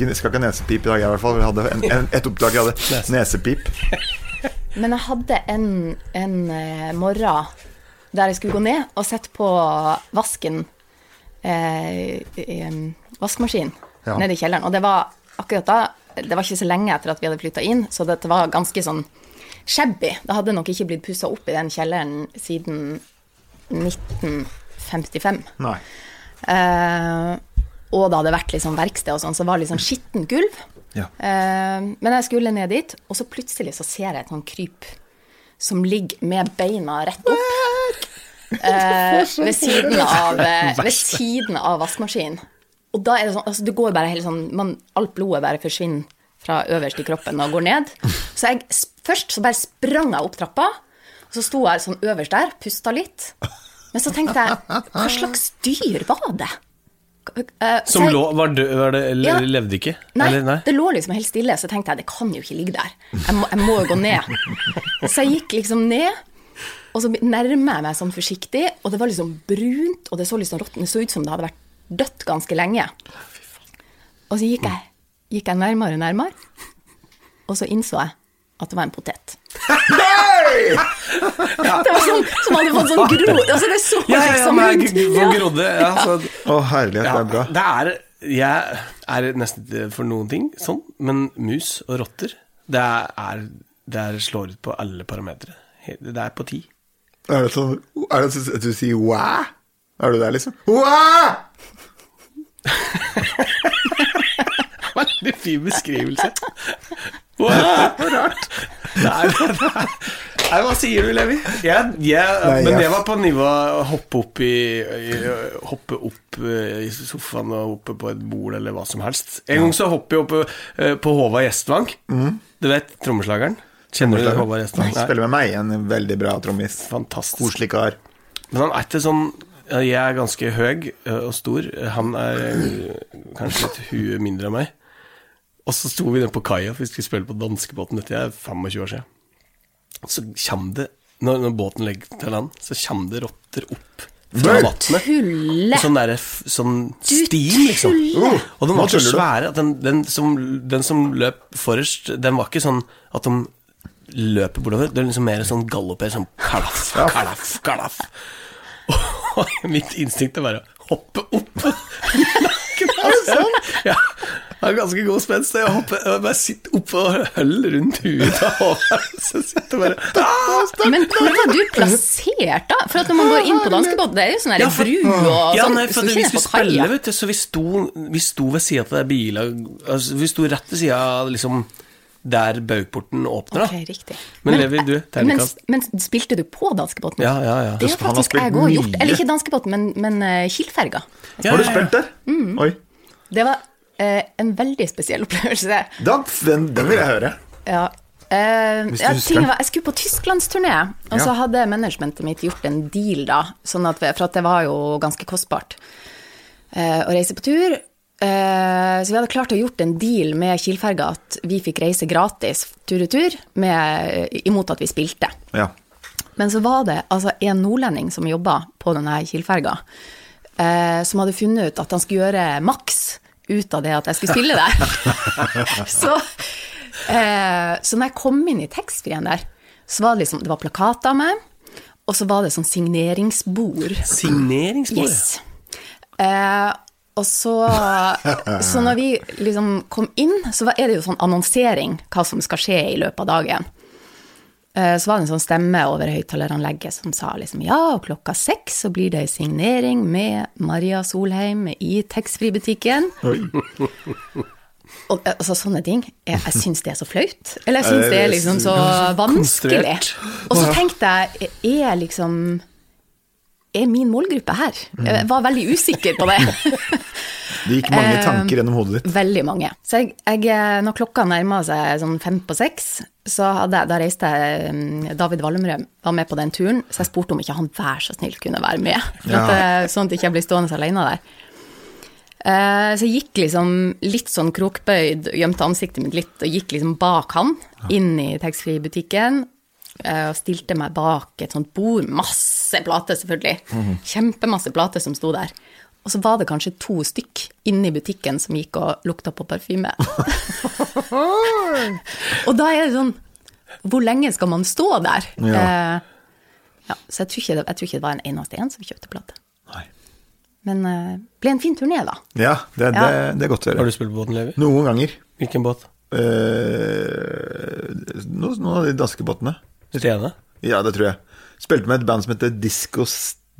Ikke, skal ikke ha nesepip i dag, jeg, i hvert fall. Vi hadde en, en, et oppdrag jeg hadde nesepip. Men jeg hadde en, en eh, morgen der jeg skulle gå ned og sette på vasken eh, Vaskemaskinen Ja. nede i kjelleren. Og det var akkurat da Det var ikke så lenge etter at vi hadde flytta inn, så dette var ganske sånn shabby. Det hadde nok ikke blitt pussa opp i den kjelleren siden 1955. Nei. Eh, og det hadde vært sånn verksted og sånn, så det var litt sånn skittent gulv. Ja. Eh, men jeg skulle ned dit, og så plutselig så ser jeg et sånn kryp som ligger med beina rett opp. Eh, ved, siden av, eh, ved siden av vaskemaskinen. Og da er det sånn, altså det går bare helt sånn man, Alt blodet bare forsvinner fra øverst i kroppen og går ned. Så jeg først så bare sprang jeg opp trappa, og så sto jeg sånn øverst der, pusta litt. Men så tenkte jeg, hva slags dyr var det? Så Som jeg- lå Var død, var det Ja. levde ikke? Nei, Eller, nei? det lå liksom helt stille, så tenkte jeg det kan jo ikke ligge der. Jeg må, jeg må jo gå ned. Så jeg gikk liksom ned, og så nærmer jeg meg sånn forsiktig, og det var liksom brunt, og det så liksom råttent, det så ut som det hadde vært dødt ganske lenge. Og så gikk jeg, gikk jeg nærmere og nærmere, og så innså jeg at det var en potet. Det var sånn, som hadde fått sånn gro... Altså det så Ja, ja, ja, liksom men rundt. Hvor grodde. Ja, så, Å, herlighet, det ja, er bra. det er Jeg er nesten for noen ting sånn, men mus og rotter, det er, det er slår ut på alle parametere. Det er på ti. Er det sånn Er det sånn at du sier 'wæ'? Er du der, liksom? Wow! Veldig fin beskrivelse. Wow, så rart. Nei, det Nei, hva sier du, Levi? Jeg, jeg, Nei, men det var på nivå å hoppe opp i, i Hoppe opp eh, i sofaen og oppe på et bord eller hva som helst. En gang så hopper jeg opp eh, på Håvard Gjestvang. Du vet trommeslageren? Kjenner du Håvard Gjestvang? Han Spiller med meg, en veldig bra trommis. Fantastisk. Koselig kar. Men han er ikke sånn Jeg er ganske høy og stor. Han er kanskje et hue mindre enn meg. Og så sto vi nede på kaia, for vi skulle spille på danskebåten. Dette er 25 år siden. Så kommer det, når, når båten legger til land, så kommer det rotter opp fra vannet. Sånn, der, sånn stim, liksom. Og den var så svære at den, den, som, den som løp forrest, den var ikke sånn at de løper bortover. Det er liksom mer sånn galloper, sånn kalaff, kalaff, kalaff. Og mitt instinkt er bare å hoppe opp. Er det dem. Ja, har ganske god spenst. Jeg hopper, jeg bare sitter oppå og holder rundt huet til Håvard. Så sitter jeg bare ah! Men hvor var du plassert, da? For at når man går inn på danskebåten, det er jo sånn Ja, for- bru og Ja, sånn. nei, for så at vi spiller, skulle spille, vet du, så vi sto, vi sto ved sida av det biler altså, Vi sto rett ved sida av liksom der baugporten åpner, Ok, Okay, riktig. Men Levi, du, men, terningkast. men spilte du på danskebåten? Ja, ja, ja. Det har faktisk jeg òg gjort. Eller ikke danskebåten, men, men uh, Kielferga. Ja, Har du ja, ja. spilt der? Mm. Oi. Det var eh, en veldig spesiell opplevelse. Da, den, den vil jeg høre. Ja. Eh, ja, var, jeg skulle på tysklandsturné, og så hadde managementet mitt gjort en deal, da, sånn at, vi- for at det var jo ganske kostbart eh, å reise på tur. Eh, så vi hadde klart å gjort en deal med Kielferga at vi fikk reise gratis tur-retur, med- imot at vi spilte. Ja. Men så var det altså en nordlending som jobba på denne Kielferga, eh, som hadde funnet ut at han skulle gjøre maks ut av det at jeg skulle spille der. så, eh, så når jeg kom inn i taxfree-en der, så var det liksom Det var plakater av meg, og så var det sånn signeringsbord. Signeringsbord. Yes. Eh, og så, så når vi liksom kom inn, så var- er det jo sånn annonsering hva som skal skje i løpet av dagen. Eh, Så var det en sånn stemme over høyttaleranlegget som sa liksom ja, og klokka seks så blir det signering med Maria Solheim i taxfree-butikken. Og eh, altså, sånne ting, jeg, jeg syns det er så flaut. Eller jeg syns det er liksom så vanskelig. Og så tenkte jeg, er liksom Er min målgruppe her? Jeg var veldig usikker på det. Det gikk mange Eh, tanker gjennom hodet ditt. Veldig mange. Så jeg, jeg, når klokka nærma seg sånn fem på seks, så hadde da reiste jeg mm, David Wallemrød var med på den turen, så jeg spurte om ikke han vær så snill kunne være med. For at, Ja. eh, sånn at jeg ikke ble stående alene der. Eh, Så jeg gikk liksom litt sånn krokbøyd, gjemte ansiktet mitt litt, og gikk liksom bak han, inn i taxfree-butikken. eh, Og stilte meg bak et sånt bord, masse plater selvfølgelig. Kjempemasse plater som sto der. Og så var det kanskje to stykk inne i butikken som gikk og lukta på parfyme. og da er det sånn Hvor lenge skal man stå der? Ja. Eh, ja, så jeg tror, ikke det, jeg tror ikke det var en eneste en som kjøpte plate. Nei. Men eh, ble en fin turné, da. Ja, det, det, Ja. det er godt å Har du spilt på båten, Levi? Noen ganger. Hvilken båt? Eh, noen, noen av de danske båtene. Stjerne? Ja, det tror jeg. Spilte med et band som heter Disco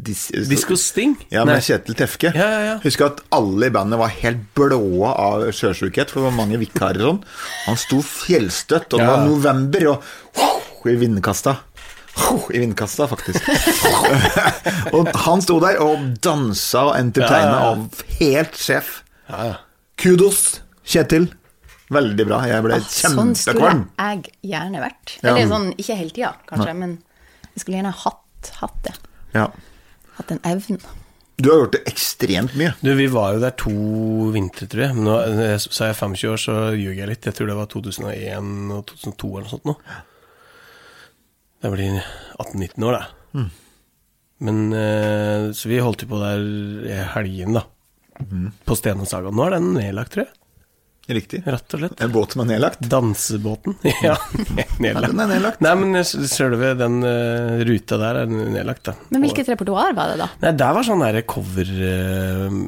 Dis, Disco Sting? Ja, Nei. med Kjetil Tefke. Ja, ja, ja. Husker at alle i bandet var helt blåe av sjøsjukhet, for det var mange vikarer og sånn. Han sto fjellstøtt, og det Ja. var november, og i vindkasta. I vindkasta, faktisk. og han sto der og dansa og entertaina, Ja, ja, ja. og helt sjef. Ja, ja. Kudos, Kjetil. Veldig bra. Jeg ble Ah, sånn skulle jeg gjerne vært. Ja. Eller sånn, ikke hele tida, kanskje, men jeg skulle gjerne hatt, hatt det. Ja. Hatt den evnen. Du har gjort det ekstremt mye. Du, vi var jo der to vintre, tror jeg. Men nå jeg sa jeg 25 år, så ljuger jeg litt. Jeg tror det var 2001 og 2002 eller noe sånt nå. Det blir 18-19 år, det. Men eh, Så vi holdt jo på der i helgen, da. På Stena Nå er den nedlagt, tror jeg. Riktig. Rett og slett. En båt som er nedlagt. Dansebåten. ja, Ja, den er nedlagt. Nei, men selve den uh, ruta der er nedlagt, da. Men hvilket repertoar var det, da? Nei, der var sånn derre cover, uh,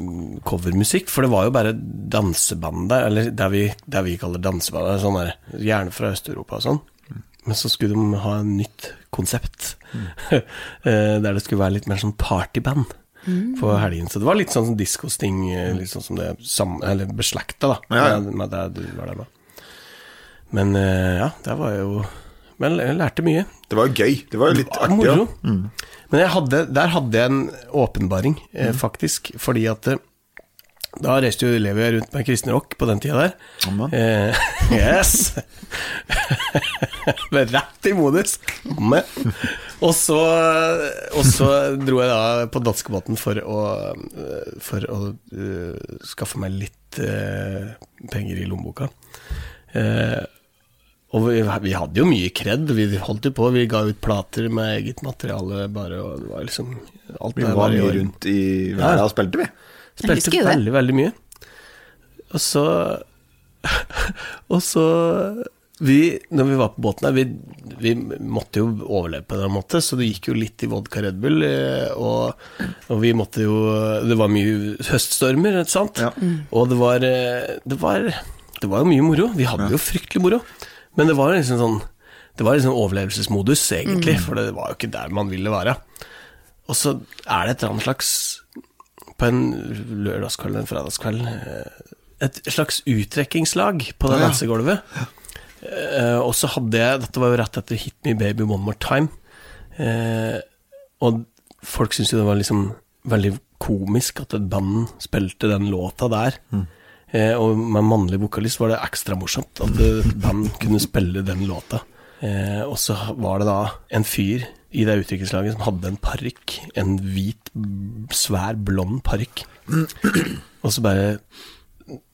covermusikk, for det var jo bare danseband der, eller det vi, der vi kaller danseband, det er sånn der, gjerne fra Øst-Europa og sånn. Men så skulle de ha en nytt konsept, eh, der det skulle være litt mer sånn partyband på helgen. Så det var litt sånn som diskosting, eh, litt sånn som det sam, eller beslekta da, Ja, ja. med, med det du var der med. Men eh, ja, det var jo, men jeg lærte mye. Det var jo gøy. Det var jo litt var artig. moro. Ja. Men jeg hadde, der hadde jeg en åpenbaring, eh, faktisk. Fordi at eh, da reiste jo Levi rundt med kristen rock på den tida der. Amen. Eh, yes! Rett i modus. Amen. Og så, og så dro jeg da på danskebåten for å, for å uh, skaffe meg litt uh, penger i lommeboka. Uh, og vi, vi hadde jo mye kred, vi holdt jo på, vi ga ut plater med eget materiale bare, og det var liksom alt Vi der var mye rundt i verden og spilte, vi. Spilte veldig, veldig mye. Og så Og så vi, når vi var på båten her, vi, vi måtte jo overleve på en eller annen måte, så det gikk jo litt i vodka Red Bull, eh, og, og vi måtte jo Det var mye høststormer, ikke sant? Ja. Og det var, eh, det var Det var jo mye moro. Vi hadde jo fryktelig moro. Men det var liksom sånn Det var liksom overlevelsesmodus, egentlig, for det var jo ikke der man ville være. Og så er det et eller annet slags På en lørdagskveld eller en fredagskveld eh, Et slags uttrekkingslag på det Ja. dansegulvet. Eh, og så hadde jeg Dette var jo rett etter Hit Me Baby One More Time. Eh, og folk syntes jo det var liksom veldig komisk at et band spilte den låta der. Eh, og med mannlig vokalist var det ekstra morsomt at et band kunne spille den låta. Eh, og så var det da en fyr i det utviklingslaget som hadde en parykk. En hvit, svær, blond parykk. og så bare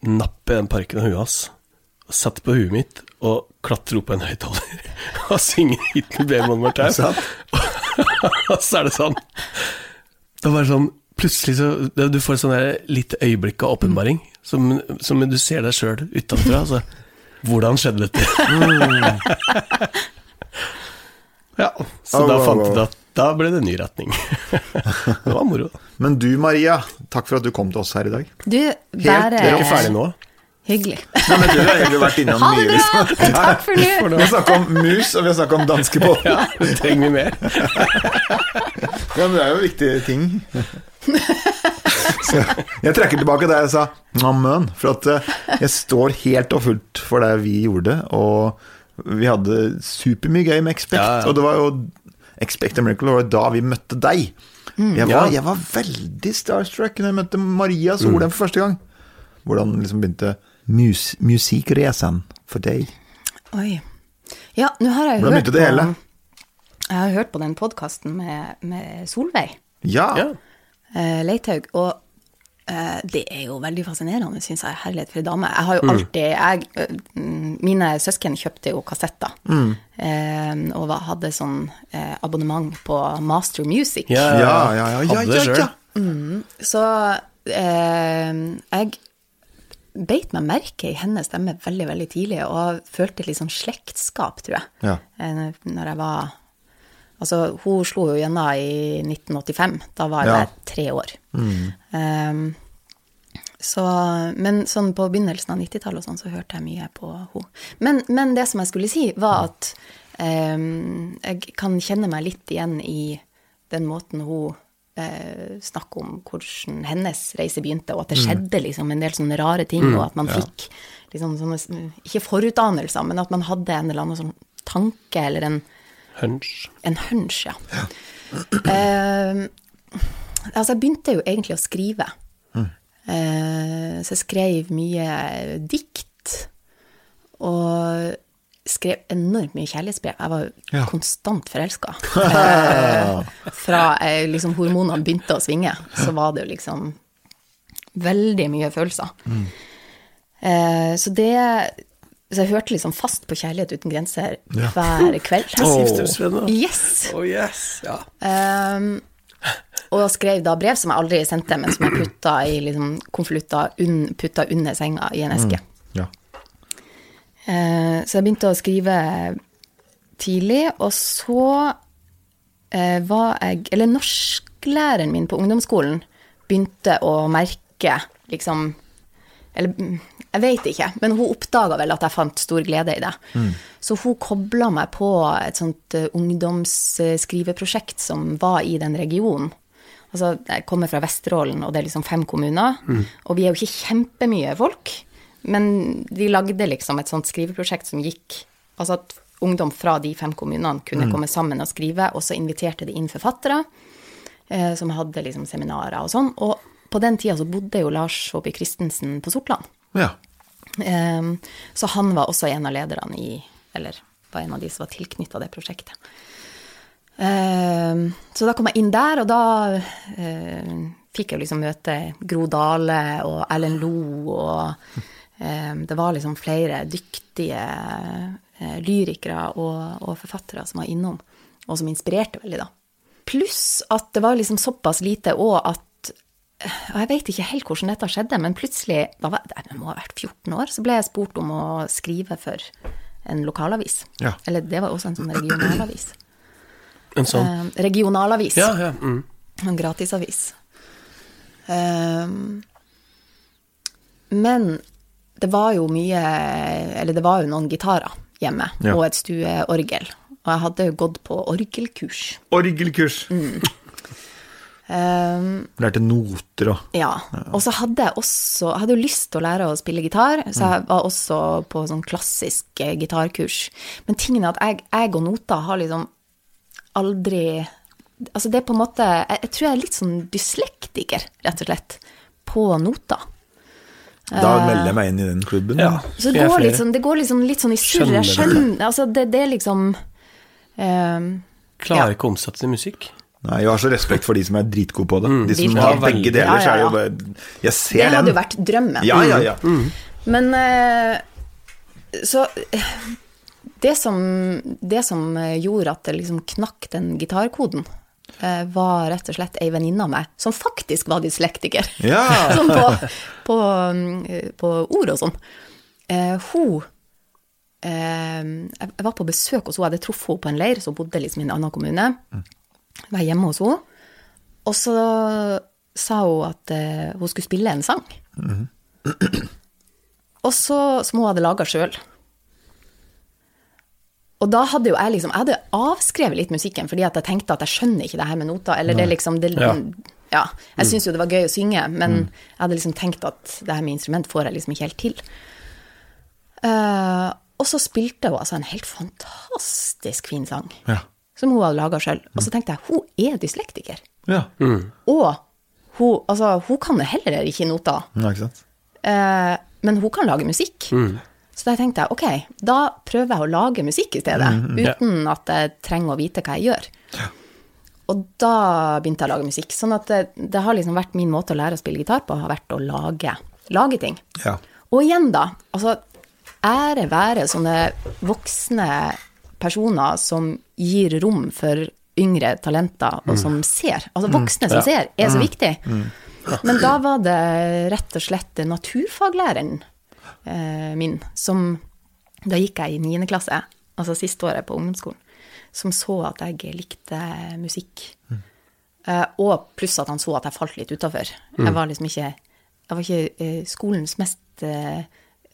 nappe den parykken av huet hans, setter på huet mitt og klatrer opp på en høyttaler og synger 'Hit med Baby One More Time'. Og så er det sånn Det var sånn Plutselig så Du får et sånn lite øyeblikk av åpenbaring, som, som du ser deg sjøl utenfra. Altså, hvordan skjedde dette? ja, så Oh, da fant du at da ble det ny retning. det var moro. Men du, Maria, takk for at du kom til oss her i dag. Du, Helt- Vi er ikke ferdig nå. Hyggelig. Nei, men du har egentlig vært innom Ha det mye. bra! liksom. Takk for nå. Vi har snakket om mus, og vi har snakket om danskebåten. Ja, det trenger vi mer. Ja, men det er jo viktige ting. Så jeg trekker tilbake det jeg sa amen, for at eh, jeg står helt og fullt for det vi gjorde, og vi hadde supermye gøy med Expect, Ja, ja. og det var jo Expect a Miracle var da vi møtte deg. Jeg, var, Ja. jeg var veldig starstruck når jeg møtte Maria Solheim for første gang. Hvordan liksom begynte mus musikkreisen for deg. Oi. Ja, nå har jeg Hvordan hørt det hele? Jeg har hørt på den podkasten med, med Solveig Ja. Ja. Uh, Leithaug, og uh, det er jo veldig fascinerende, syns jeg. Herlighet for ei dame. Jeg har Mm. jo alltid jeg, eh, mm, Mine søsken kjøpte jo kassetter, Mm. eh, og hadde sånn eh, abonnement på Master Music. Ja, Ja, ja, ja, ja, ja, ja. Mm, Så, eh, jeg beit meg merke i hennes stemme veldig, veldig tidlig, og følte litt sånn slektskap, tror jeg. Ja. Eh, Når jeg var Altså, hun slo jo gjennom i 1985. Da var Ja. jeg tre år. Eh, så, men sånn på begynnelsen av 90-tallet og sånn, så hørte jeg mye på henne. Men, men det som jeg skulle si, var at um, jeg kan kjenne meg litt igjen i den måten hun eh, snakker om hvordan hennes reise begynte, og at det skjedde liksom en del sånne rare ting, og at man fikk liksom sånne, ikke forutanelser, men at man hadde en eller annen sånn tanke eller en Hunch. en hunch, ja. Eh, altså, jeg begynte jo egentlig å skrive. Eh, så jeg skrev mye dikt. Og skrev enormt mye kjærlighetsbrev. Jeg var jo Ja. konstant forelska. Eh, fra eh, liksom hormonene begynte å svinge, så var det jo liksom veldig mye følelser. Eh, så det Så jeg hørte liksom fast på Kjærlighet uten grenser hver kveld. Oh. Yes! Oh yes, ja. Um, og skrev da brev som jeg aldri sendte, men som jeg putta i liksom konvolutter un, putta under senga i en eske. Ja. Eh, så jeg begynte å skrive tidlig, og så eh, var jeg Eller norsklæreren min på ungdomsskolen begynte å merke liksom Eller mm, jeg vet ikke, men hun oppdaga vel at jeg fant stor glede i det. Så hun kobla meg på et sånt eh, ungdomsskriveprosjekt som var i den regionen. Altså, jeg kommer fra Vesterålen, og det er liksom fem kommuner. Og vi er jo ikke kjempemye folk, men de lagde liksom et sånt skriveprosjekt som gikk Altså at ungdom fra de fem kommunene kunne komme sammen og skrive, og så inviterte de inn forfattere eh, som hadde liksom seminarer og sånn. Og på den tida så bodde jo Lars Håby Christensen på Sortland. ja. Eh, Så han var også en av lederne i Eller var en av de som var tilknytta det prosjektet. Eh, Så da kom jeg inn der, og da eh, fikk jeg liksom møte Gro Dale og Erlend Lo, og det var liksom flere dyktige eh, lyrikere og, og forfattere som var innom, og som inspirerte veldig, da. Pluss at det var liksom såpass lite òg at og jeg vet ikke helt hvordan dette skjedde, men plutselig, da var, jeg må ha vært 14 år, så ble jeg spurt om å skrive for en lokalavis. Ja. Eller det var også en sånn regionalavis. En sånn. Eh, regionalavis. Ja, ja. Mm. En gratisavis. Eh, men det var jo mye Eller det var jo noen gitarer hjemme, Ja. og et stueorgel. Og jeg hadde jo gått på orgelkurs. Orgelkurs. Um, Lærte noter og Ja. Og så hadde jeg også Jeg hadde jo lyst til å lære å spille gitar, så jeg var også på sånn klassisk eh, gitarkurs. Men tingen er at jeg, jeg og nota har liksom aldri Altså det er på en måte Jeg, jeg tror jeg er litt sånn dyslektiker, rett og slett, på nota. Da melder jeg meg inn i den klubben. Ja. Så det går, liksom, det går liksom litt sånn i surr. Jeg Skjønner Altså, det, det er liksom ehm, Klarer Ja. ikke å omsette til musikk. Nei, jeg har så respekt for de som er dritgode på det. De som De har begge deler, Ja, ja, så er det jo bare Jeg ser Det hadde jo vært drømmen. Ja, ja, ja. Men eh, så eh, det som, det som eh, gjorde at det liksom knakk den gitarkoden, eh, var rett og slett ei venninne av meg som faktisk var dyslektiker. Ja. sånn på, på, mm, på ord og sånn. Eh, hun eh, Jeg var på besøk hos henne, jeg hadde truffet henne på en leir, så hun bodde liksom i en annen kommune. Jeg var hjemme hos henne, og så sa hun at eh, hun skulle spille en sang. Og så, som hun hadde laga sjøl. Og da hadde jo jeg liksom Jeg hadde avskrevet litt musikken fordi at jeg tenkte at jeg skjønner ikke det her med noter. Eller det er liksom det, Ja. ja. Jeg syns jo det var gøy å synge, men jeg hadde liksom tenkt at det her med instrument får jeg liksom ikke helt til. Uh, og så spilte hun altså en helt fantastisk fin sang, Ja. som hun hadde laga sjøl. Og så tenkte jeg hun er dyslektiker. ja. Og hun, altså, hun kan heller ikke noter. ja ikke sant? Uh, men hun kan lage musikk. Så da tenkte jeg ok, da prøver jeg å lage musikk i stedet, Ja. uten at jeg trenger å vite hva jeg gjør. Og da begynte jeg å lage musikk. Sånn at det, det har liksom vært min måte å lære å spille gitar på, har vært å lage, lage ting. Ja. Og igjen, da, altså ære være sånne voksne personer som gir rom for yngre talenter, og som ser. Altså voksne som ser, er så viktig. Men da var det rett og slett naturfaglæreren min som Da gikk jeg i niende klasse, altså siste året på ungdomsskolen, som så at jeg likte musikk. Mm. og pluss at han så at jeg falt litt utafor. Jeg var liksom ikke Jeg var ikke eh, skolens mest eh,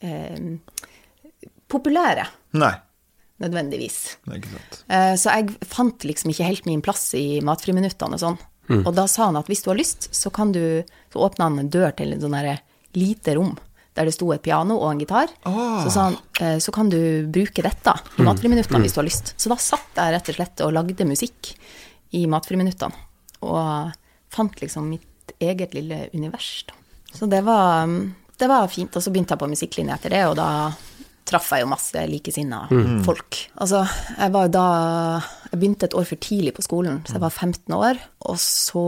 eh, populære, Nei, nødvendigvis. det er ikke sant. Eh, Så jeg fant liksom ikke helt min plass i matfriminuttene og sånn. Og da sa han at hvis du har lyst, så kan du Så åpna han en dør til en sånn derre lite rom der det sto et piano og en gitar. Så sa han eh, så kan du bruke dette i matfriminuttene hvis du har lyst. Så da satt jeg rett og slett og lagde musikk i matfriminuttene. Og fant liksom mitt eget lille univers, da. Så det var, det var fint. Og så begynte jeg på musikklinje etter det, og da traff jeg jo masse likesinna folk. Altså, jeg var jo da Jeg begynte et år for tidlig på skolen, så jeg var 15 år. Og så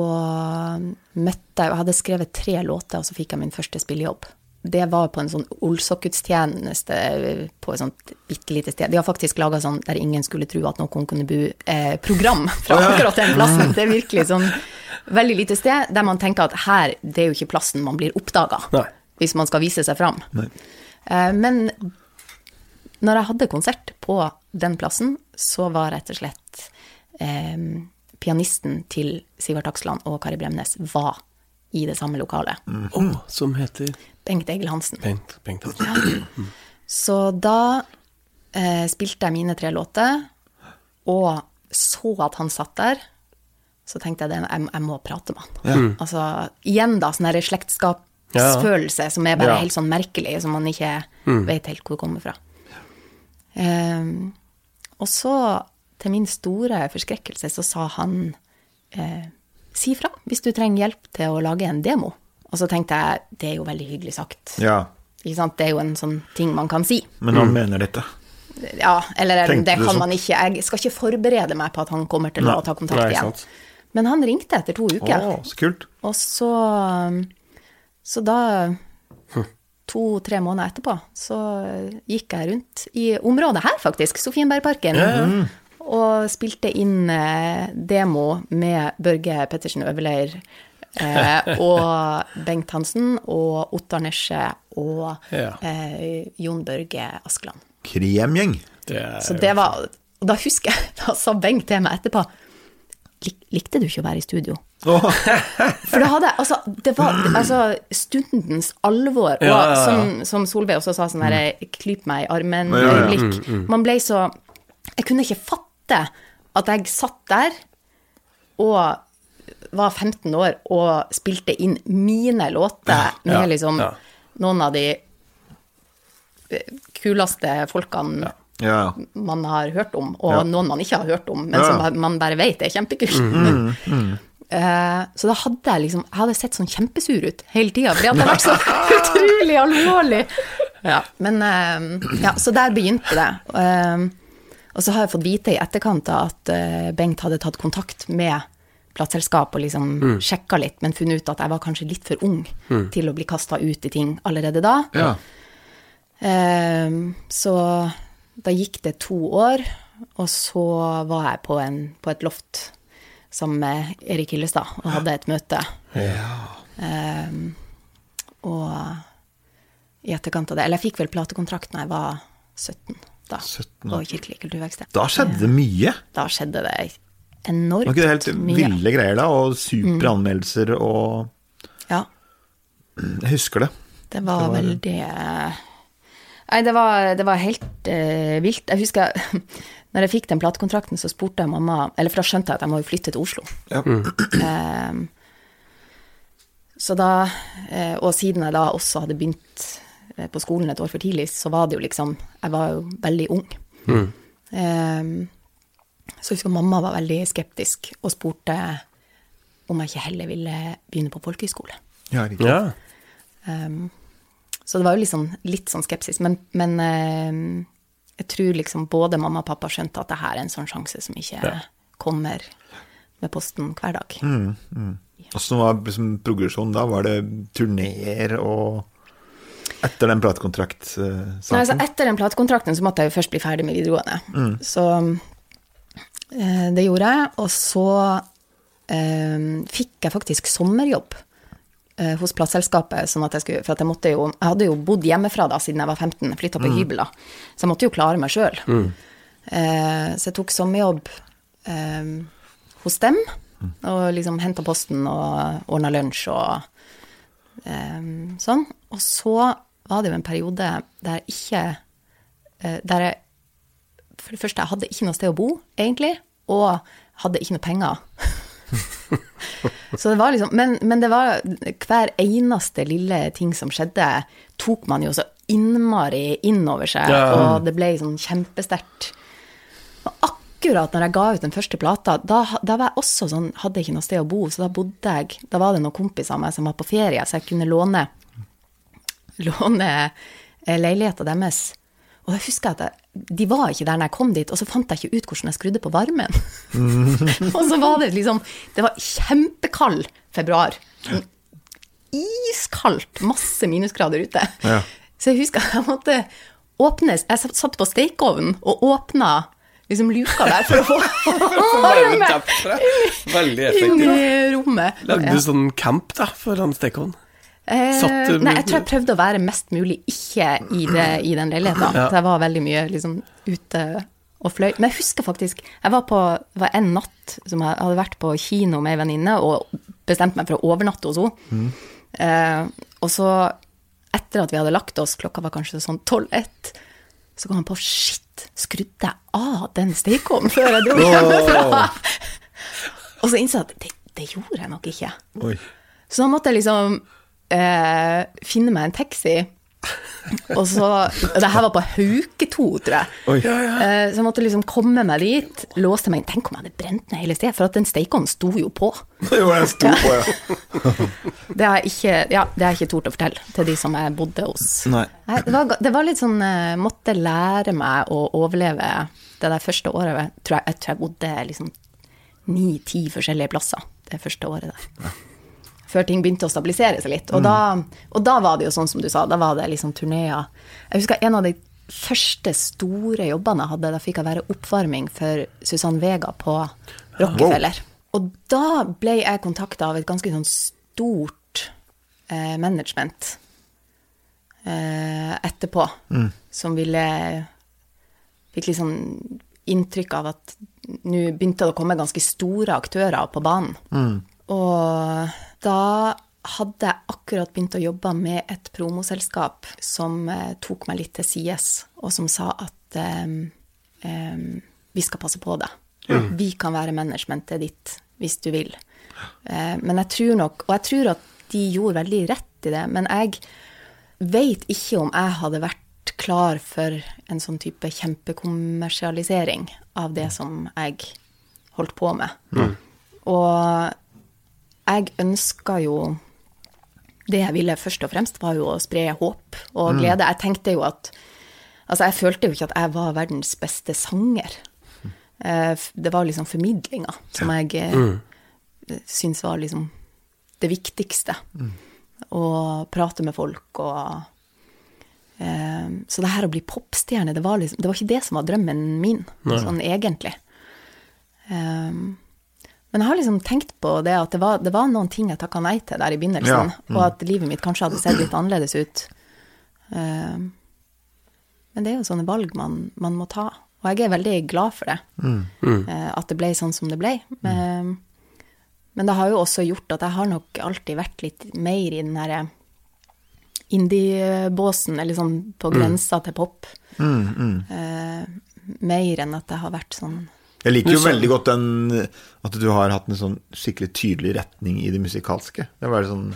møtte jeg Jeg hadde skrevet tre låter, og så fikk jeg min første spillejobb. Det var på en sånn Olsok-gudstjeneste på et sånt bitte lite sted. De har faktisk laga sånn der ingen skulle tro at noen kunne bo-program fra akkurat den plassen. Det er virkelig sånn veldig lite sted der man tenker at her, det er jo ikke plassen man blir oppdaga hvis man skal vise seg fram. Eh, Men når jeg hadde konsert på den plassen, så var rett og slett eh, pianisten til Sivert Aksland og Kari Bremnes var i det samme lokalet. Å, som heter Bengt Egil Hansen. Bengt, Bengt Hansen. Så da eh, spilte jeg mine tre låter, og så at han satt der. Så tenkte jeg at jeg, jeg må prate med han. Altså, igjen da, sånn slektskapsfølelse som er bare Ja. helt sånn merkelig, som man ikke vet helt hvor det kommer fra. Ehm, og så, til min store forskrekkelse, så sa han eh, si fra hvis du trenger hjelp til å lage en demo. Og så tenkte jeg, det er jo veldig hyggelig sagt. Ja, Ikke sant? Det er jo en sånn ting man kan si. men han mener dette. Ja, eller Tenkte det kan sånn? man ikke. Jeg skal ikke forberede meg på at han kommer til å ta kontakt Nei, igjen. sant. Men han ringte etter to uker, Å, så kult. og så Så da To-tre måneder etterpå så gikk jeg rundt i området her, faktisk, Sofienbergparken, og spilte inn eh, demo med Børge Pettersen Øverleir eh, og Bengt Hansen og Ottar Nesje og Ja. eh, Jon Børge Askeland. Kremgjeng. Så det var Og da husker jeg, da sa Bengt til meg etterpå "Lik- Likte du ikke å være i studio? Oh. For det hadde Altså, det var altså, stundens alvor. Og Ja, ja, ja. Som, som Solveig også sa, sånn derre klyp meg i Ja, ja, ja. armen-øyeblikk. Man ble så Jeg kunne ikke fatte at jeg satt der og var 15 år og spilte inn mine låter med ja, liksom ja. noen av de eh, kuleste folkene ja. man har hørt om, og noen man ikke har hørt om, men som man bare vet er kjempekult. Eh, så da hadde jeg liksom Jeg hadde sett sånn kjempesur ut hele tida, fordi at det hadde vært så utrolig alvorlig. Ja, men eh, Ja, så der begynte det. Eh, og så har jeg fått vite i etterkant at eh, Bengt hadde tatt kontakt med plateselskap og liksom sjekka litt, men funnet ut at jeg var kanskje litt for ung til å bli kasta ut i ting allerede da. ja. Ehm, så da gikk det to år, og så var jeg på, en, på et loft sammen med Erik Hillestad og hadde et møte. Ehm, og i etterkant av det Eller jeg fikk vel platekontrakt når jeg var 17, da, 17 på. Kirkelig kulturverksted. Da skjedde det mye. Da skjedde det enormt mye. Var ikke det helt mye. ville greier da? Og supre anmeldelser og Ja. Jeg husker det. Det var, Det var- veldig Nei, det var, det var helt uh, vilt. Jeg husker når jeg fikk den platekontrakten, så spurte jeg mamma Eller for da skjønte jeg at jeg må jo flytte til Oslo. Ja. Ehm, så da eh, Og siden jeg da også hadde begynt på skolen et år for tidlig, så var det jo liksom Jeg var jo veldig ung. Ehm, så jeg husker mamma var veldig skeptisk og spurte om jeg ikke heller ville begynne på folkehøyskole. Ja, riktig. Ja. Um, så det var jo liksom, litt sånn skepsis. Men, men um, jeg tror liksom både mamma og pappa skjønte at det her er en sånn sjanse som ikke Ja. kommer med posten hver dag. Åssen var liksom progresjonen da? Var det turneer og Etter den Nei, altså etter den platekontrakten så måtte jeg jo først bli ferdig med videregående. Så eh, det gjorde jeg. Og så eh, fikk jeg faktisk sommerjobb eh, hos plateselskapet, sånn at jeg skulle For at jeg måtte jo Jeg hadde jo bodd hjemmefra da siden jeg var 15, flytta på hybel da. Så jeg måtte jo klare meg sjøl. Eh, så jeg tok sommerjobb eh, hos dem, og liksom henta posten og ordna lunsj og eh, sånn. Og så var det jo en periode der ikke eh, Der jeg For det første, jeg hadde ikke noe sted å bo, egentlig, og hadde ikke noe penger. Så det var liksom, men, men det var hver eneste lille ting som skjedde, tok man jo så innmari innover seg, Ja. og det ble sånn kjempesterkt. Og akkurat når jeg ga ut den første plata, da, da var jeg også sånn, hadde ikke noe sted å bo, så da bodde jeg Da var det noen kompiser av meg som var på ferie, så jeg kunne låne, låne eh, leiligheta deres. Og da husker jeg at jeg, de var ikke der når jeg kom dit, og så fant jeg ikke ut hvordan jeg skrudde på varmen. og så var det liksom Det var kjempekald februar. Sånn Iskaldt, masse minusgrader ute. Ja. Så jeg husker at jeg måtte åpne Jeg satt- på stekeovnen og åpna liksom luka der for å få varme inn i rommet. Lagde du sånn camp da, foran stekeovnen? Eh, Satt uh, nei, jeg tror jeg prøvde å være mest mulig ikke i, det, i den leiligheten. Ja. Så jeg var veldig mye liksom ute og fløy. Men jeg husker faktisk Jeg var på var en natt som jeg hadde vært på kino med ei venninne og bestemte meg for å overnatte hos henne. Eh, og så, etter at vi hadde lagt oss, klokka var kanskje sånn tolv-ett, så kom han på Shit, skrudde jeg av den stekeovnen før jeg dro hjemmefra? og så innså jeg at det, det gjorde jeg nok ikke. Oi. Så da måtte jeg liksom eh, finne meg en taxi. Og så Det her var på Hauketo, tror jeg. Oi. Eh, så jeg måtte liksom komme meg dit, låste meg inn. Tenk om jeg hadde brent ned hele stedet, for at den stekeovnen sto jo på. Jo, jeg sto på, ja. Det har jeg ikke, ja, det har jeg ikke tort å fortelle til de som jeg bodde hos. Nei. Nei, det, var, det var litt sånn eh, Måtte lære meg å overleve det der første året. Jeg tror jeg, jeg, tror jeg bodde liksom ni-ti forskjellige plasser det første året der. Før ting begynte å stabilisere seg litt. Og, da, og da var det jo sånn som du sa, da var det liksom turneer. Jeg husker en av de første store jobbene jeg hadde, da fikk jeg være oppvarming for Susann Vega på Rockefeller. Og da ble jeg kontakta av et ganske sånn stort eh, management eh, etterpå, som ville Fikk litt sånn inntrykk av at nå begynte det å komme ganske store aktører på banen. Og da hadde jeg akkurat begynt å jobbe med et promoselskap som eh, tok meg litt til sides, og som sa at um, um, vi skal passe på deg. Vi kan være managementet ditt hvis du vil. Uh, men jeg tror nok, og jeg tror at de gjorde veldig rett i det, men jeg vet ikke om jeg hadde vært klar for en sånn type kjempekommersialisering av det som jeg holdt på med. Og jeg ønska jo Det jeg ville først og fremst, var jo å spre håp og glede. Jeg tenkte jo at Altså, jeg følte jo ikke at jeg var verdens beste sanger. Eh, Det var liksom formidlinga som jeg mm. syns var liksom det viktigste. Å prate med folk og eh, Så det her å bli popstjerne, det var, liksom, det var ikke det som var drømmen min, sånn egentlig. Um, men jeg har liksom tenkt på det at det var, det var noen ting jeg takka nei til der i begynnelsen, Ja, og at livet mitt kanskje hadde sett litt annerledes ut. Uh, men det er jo sånne valg man, man må ta, og jeg er veldig glad for det. eh, at det ble sånn som det ble. Um, men det har jo også gjort at jeg har nok alltid vært litt mer i den derre indie-båsen, eller sånn på grensa til pop. Eh, mer enn at jeg har vært sånn Jeg liker jo veldig godt den at du har hatt en sånn skikkelig tydelig retning i det musikalske. Det var jeg sånn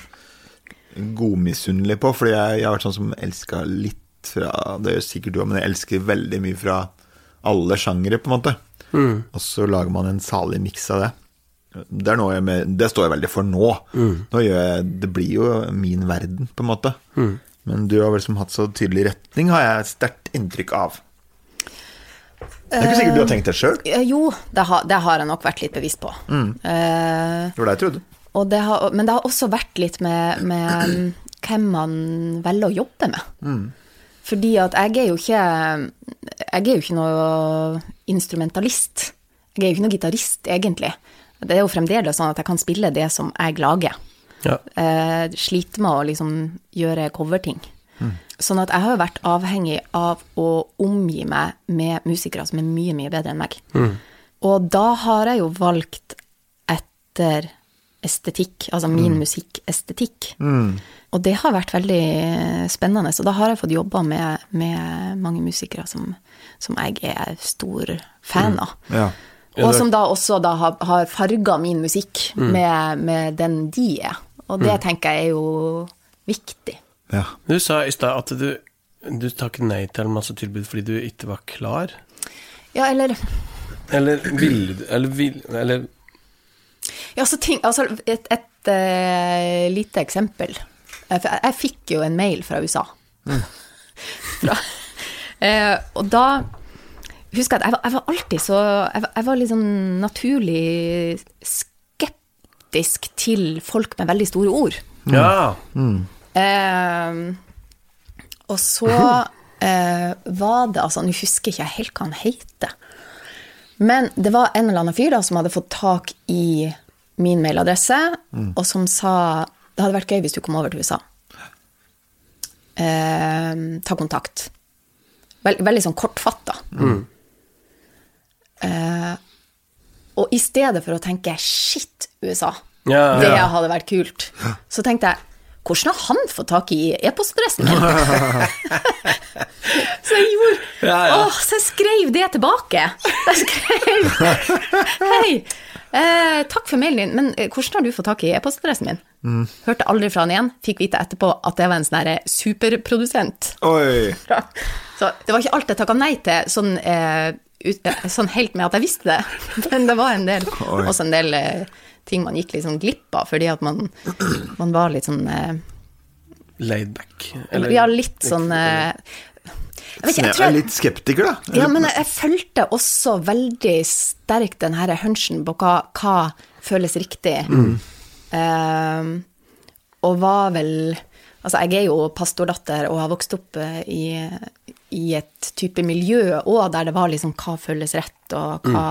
godmisunnelig på, fordi jeg, jeg har vært sånn som elska litt fra Det gjør sikkert du òg, men jeg elsker veldig mye fra alle sjangere, på en måte. Og så lager man en salig miks av det. Det, med, det står jeg veldig for nå. nå gjør jeg, det blir jo min verden, på en måte. Men du har vel som hatt så tydelig retning, har jeg sterkt inntrykk av. Det er ikke sikkert du har tenkt det sjøl. Eh, Jo, det har, det har jeg nok vært litt bevisst på. Eh, Det var det jeg trodde. det har, men det har også vært litt med, med mm, hvem man velger å jobbe med. Fordi at jeg er jo ikke Jeg er jo ikke noe instrumentalist. Jeg er jo ikke noe gitarist, egentlig. Det er jo fremdeles sånn at jeg kan spille det som jeg lager. Ja. eh, sliter med å liksom gjøre coverting. Sånn at jeg har vært avhengig av å omgi meg med musikere som er mye, mye bedre enn meg. Og da har jeg jo valgt etter estetikk, altså min musikkestetikk. Og det har vært veldig spennende. Så da har jeg fått jobba med, med mange musikere som, som jeg er stor fan av. Ja. Ja, Og som da også da har, har farga min musikk med, med den de er. Og det tenker jeg er jo viktig. Ja. Du sa i stad at du, du takket nei til en masse tilbud fordi du ikke var klar. Ja, eller Eller ville du Eller, vil, eller Ja, så ting, altså et, et eh, lite eksempel. Jeg, jeg fikk jo en mail fra USA. fra, eh, og da husker jeg at jeg var, jeg var alltid så Jeg var, jeg var litt sånn naturlig skeptisk til folk med veldig store ord. Ja! Eh, og så eh, var det altså Nå husker ikke jeg helt hva han heter. Men det var en eller annen fyr da som hadde fått tak i min mailadresse, og som sa det hadde vært gøy hvis du kom over til USA. Eh, ta kontakt. Vel, veldig sånn kortfatta. Eh, og i stedet for å tenke 'shit, USA', Ja, det ja. hadde vært kult, så tenkte jeg hvordan har han fått tak i e-postadressen min? så jeg gjorde Ja, ja. Åh, så jeg skrev det tilbake. Jeg skrev Hei, eh, takk for mailen din, men eh, hvordan har du fått tak i e-postadressen min? Mm. Hørte aldri fra han igjen. Fikk vite etterpå at det var en sånn superprodusent. Oi. Så det var ikke alt jeg takka nei til, sånn, eh, ut, eh, sånn helt med at jeg visste det. Men det var en del, Oi. også en del eh, ting man gikk litt sånn glipp av, fordi at man, man var litt sånn eh, Laid back. Eller- Ja, litt sånn eh, Jeg vet ikke, jeg Jeg er litt skeptiker, da. ja, men jeg, jeg følte også veldig sterkt den her hunchen på hva, hva føles riktig. Eh, og var vel Altså, jeg er jo pastordatter og har vokst opp eh, i, i et type miljø òg der det var liksom hva føles rett, og hva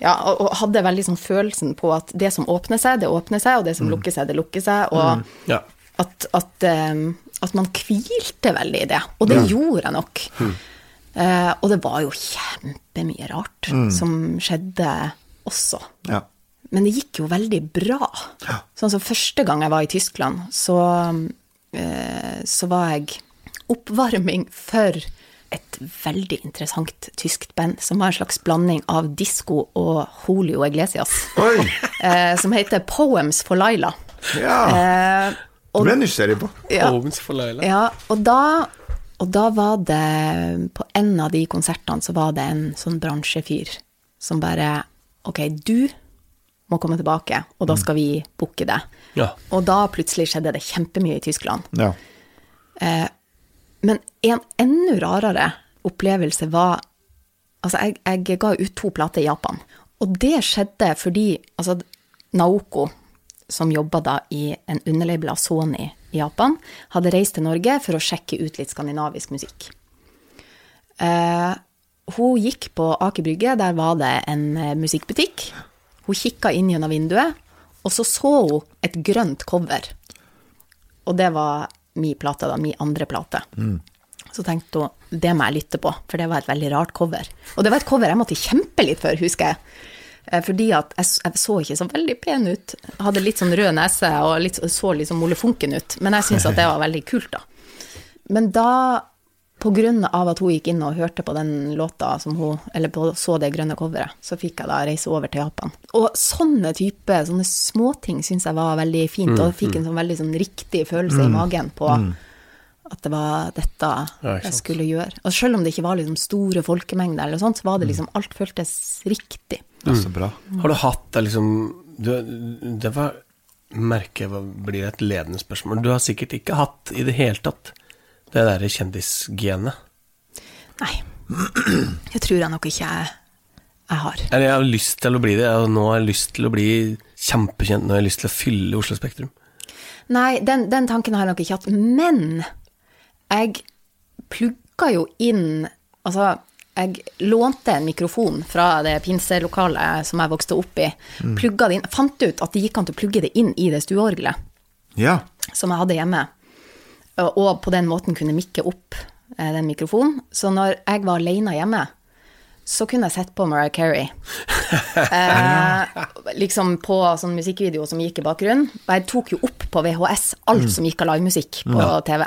Ja, og, hadde veldig sånn følelsen på at det som åpner seg, det åpner seg, og det som lukker seg, det lukker seg, og Ja. at, at, um, at man hvilte veldig i det. Og det gjorde jeg nok. Eh, og det var jo kjempemye rart som skjedde også. Ja. Men det gikk jo veldig bra. Sånn som første gang jeg var i Tyskland, så, uh, så var jeg oppvarming for et veldig interessant tyskt band, som var en slags blanding av disko og Holio Iglesias, Oi. eh, som heter Poems for Laila. Ja. Eh, Det ble jeg nysgjerrig på. ja, Poems for Laila. ja, og da, og da var det På en av de konsertene så var det en sånn bransjefyr som bare Ok, du må komme tilbake, og da skal vi booke det. Ja. Og da plutselig skjedde det kjempemye i Tyskland. Ja. Men en enda rarere opplevelse var Altså, jeg, jeg ga ut to plater i Japan. Og det skjedde fordi altså, Naoko, som jobba da i en underlabel av Sony i Japan, hadde reist til Norge for å sjekke ut litt skandinavisk musikk. Uh, hun gikk på Aker Brygge, der var det en eh, musikkbutikk. Hun kikka inn gjennom vinduet, og så så hun et grønt cover. Og det var min plate, da, min andre plate. Så tenkte hun det må jeg lytte på, for det var et veldig rart cover. Og det var et cover jeg måtte kjempe litt for, husker jeg. Eh, Fordi at jeg, jeg så ikke så veldig pen ut. Jeg hadde litt sånn rød nese og litt, så litt sånn molefonken ut. Men jeg syns at det var veldig kult, da. Men da, på grunn av at hun gikk inn og hørte på den låta som hun Eller på, så det grønne coveret, så fikk jeg da reise over til Japan. Og sånne type, sånne småting syns jeg var veldig fint, og jeg fikk en sånn veldig sånn riktig følelse i magen på at det var dette Ja, jeg skulle gjøre. Og selv om det ikke var liksom store folkemengder eller sånt, så var det liksom Alt føltes riktig. Det er så bra. Har du hatt det liksom du, Det var merker jeg blir et ledende spørsmål. Du har sikkert ikke hatt i det hele tatt det derre kjendisgenet. Nei, det tror jeg nok ikke jeg, jeg har. Eller jeg har lyst til å bli det, nå har jeg lyst til å bli kjempekjent. Nå har jeg lyst til å fylle Oslo Spektrum. Nei, den, den tanken har jeg nok ikke hatt. Men jeg plugga jo inn Altså, jeg lånte en mikrofon fra det pinselokalet som jeg vokste opp i. Plugga det inn. Fant ut at det gikk an til å plugge det inn i det stueorgelet. Ja. som jeg hadde hjemme, og på den måten kunne mikke opp eh, den mikrofonen. Så når jeg var alene hjemme, så kunne jeg sett på Mariah Carey. Eh, liksom på sånn musikkvideo som gikk i bakgrunnen. Jeg tok jo opp på VHS alt som gikk av livemusikk på TV.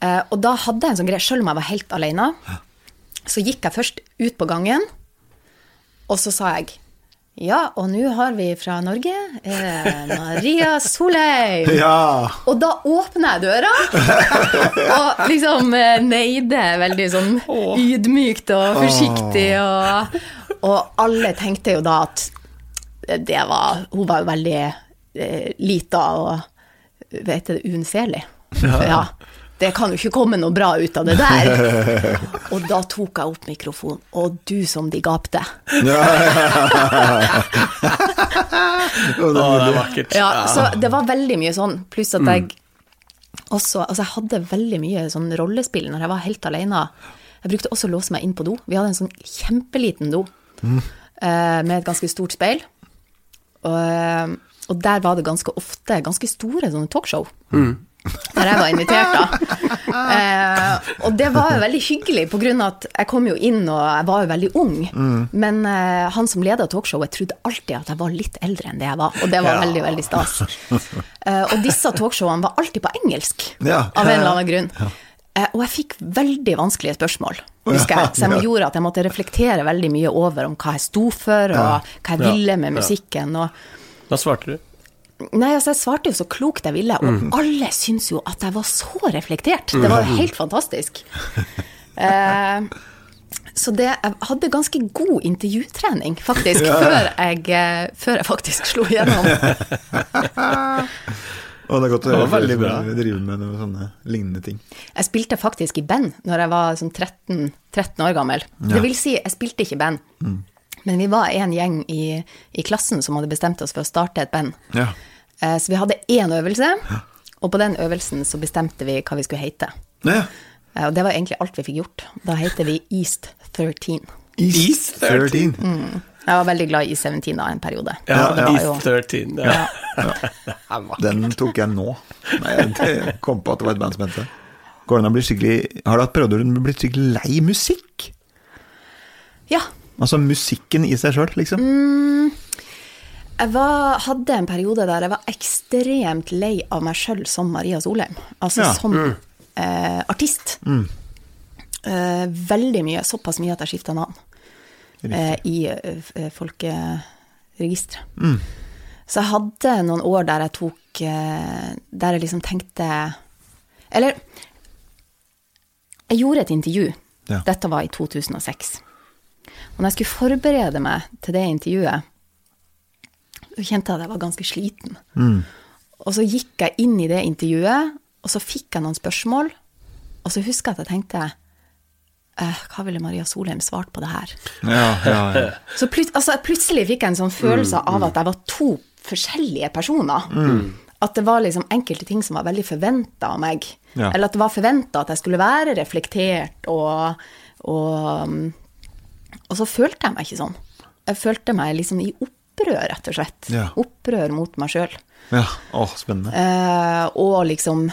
Eh, og da hadde jeg en sånn greie, selv om jeg var helt alene, så gikk jeg først ut på gangen, og så sa jeg ja, og nå har vi fra Norge eh, Maria Solheim. Ja. Og da åpner jeg døra, og liksom eh, neide veldig sånn ydmykt og forsiktig, og, og alle tenkte jo da at det var Hun var jo veldig eh, lita og vet du, unnselig. Ja. Det kan jo ikke komme noe bra ut av det der. Og da tok jeg opp mikrofonen, og du som de gapte. Å, det er vakkert. Ja, så det var veldig mye sånn, pluss at jeg også Altså, jeg hadde veldig mye sånn rollespill når jeg var helt alene. Jeg brukte også å låse meg inn på do. Vi hadde en sånn kjempeliten do mm. med et ganske stort speil. Og, eh, og der var det ganske ofte ganske store sånne talkshow. Der jeg var invitert, da. Eh, og det var jo veldig hyggelig, på grunn av at jeg kom jo inn og jeg var jo veldig ung. Men eh, han som leda talkshowet, trodde alltid at jeg var litt eldre enn det jeg var. Og det var Ja. veldig, veldig stas. Eh, og disse talkshowene var alltid på engelsk, Ja. av en eller annen grunn. Eh, og jeg fikk veldig vanskelige spørsmål, husker jeg. Som gjorde at jeg måtte reflektere veldig mye over om hva jeg sto for, og hva jeg ville med musikken. Og Da svarte du. Nei, altså, jeg svarte jo så klokt jeg ville, og alle syntes jo at jeg var så reflektert. Det var jo helt fantastisk. Eh, så det, jeg hadde ganske god intervjutrening, faktisk, før, jeg, eh, før jeg faktisk slo igjennom. Og det er godt å var høre veldig bra. som driver med noen sånne lignende ting. Jeg spilte faktisk i band når jeg var sånn 13, 13 år gammel. Det vil si, jeg spilte ikke i band. Men vi var en gjeng i, i klassen som hadde bestemt oss for å starte et band. Ja. Eh, Så vi hadde én øvelse, og på den øvelsen så bestemte vi hva vi skulle hete. Ja. Eh, Og det var egentlig alt vi fikk gjort. Da heter vi East 13. East 13. Jeg var veldig glad i 17 da en periode. Ja, ja, East 13. Ja. Den tok jeg nå. Nei, jeg kom på at det var et band som het det. Går det an å bli skikkelig Har du hatt perioder hvor du blitt skikkelig lei musikk? Ja. Altså musikken i seg sjøl, liksom? Jeg var, hadde en periode der jeg var ekstremt lei av meg sjøl som Maria Solheim. Altså Ja. som eh, artist. Eh, veldig mye. Såpass mye at jeg skifta navn eh, i eh, folkeregisteret. Så jeg hadde noen år der jeg tok eh, Der jeg liksom tenkte Eller jeg gjorde et intervju. Ja. Dette var i 2006. Og når jeg skulle forberede meg til det intervjuet, så kjente jeg at jeg var ganske sliten. Og så gikk jeg inn i det intervjuet, og så fikk jeg noen spørsmål. Og så husker jeg at jeg tenkte eh, Hva ville Maria Solheim svart på det her? Ja, ja, ja. Så plut altså, plutselig fikk jeg en sånn følelse av at jeg var to forskjellige personer. At det var liksom enkelte ting som var veldig forventa av meg. Eller at det var forventa at jeg skulle være reflektert, og, og mm, Og så følte jeg meg ikke sånn. Jeg følte meg liksom i opprør, rett og slett. Ja. Opprør mot meg sjøl. ja. Å, spennende. Eh, og liksom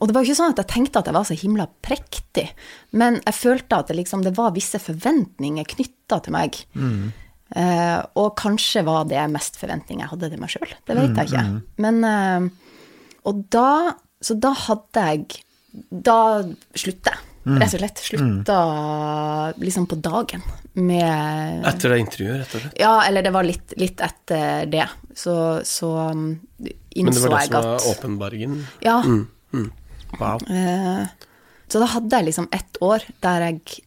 Og det var jo ikke sånn at jeg tenkte at jeg var så himla prektig, men jeg følte at det, liksom, det var visse forventninger knytta til meg. Eh, og kanskje var det mest forventninger jeg hadde til meg sjøl. Det vet jeg ikke. Men eh, Og da Så da hadde jeg Da slutta jeg. Rett og slett. Slutta liksom på dagen med Etter det intervjuet, rett og slett. Ja, eller det var litt, litt etter det. Så, så um, Men det var det jeg som at var åpenbaringen? Ja. Wow. Eh, så da hadde jeg liksom ett år der jeg,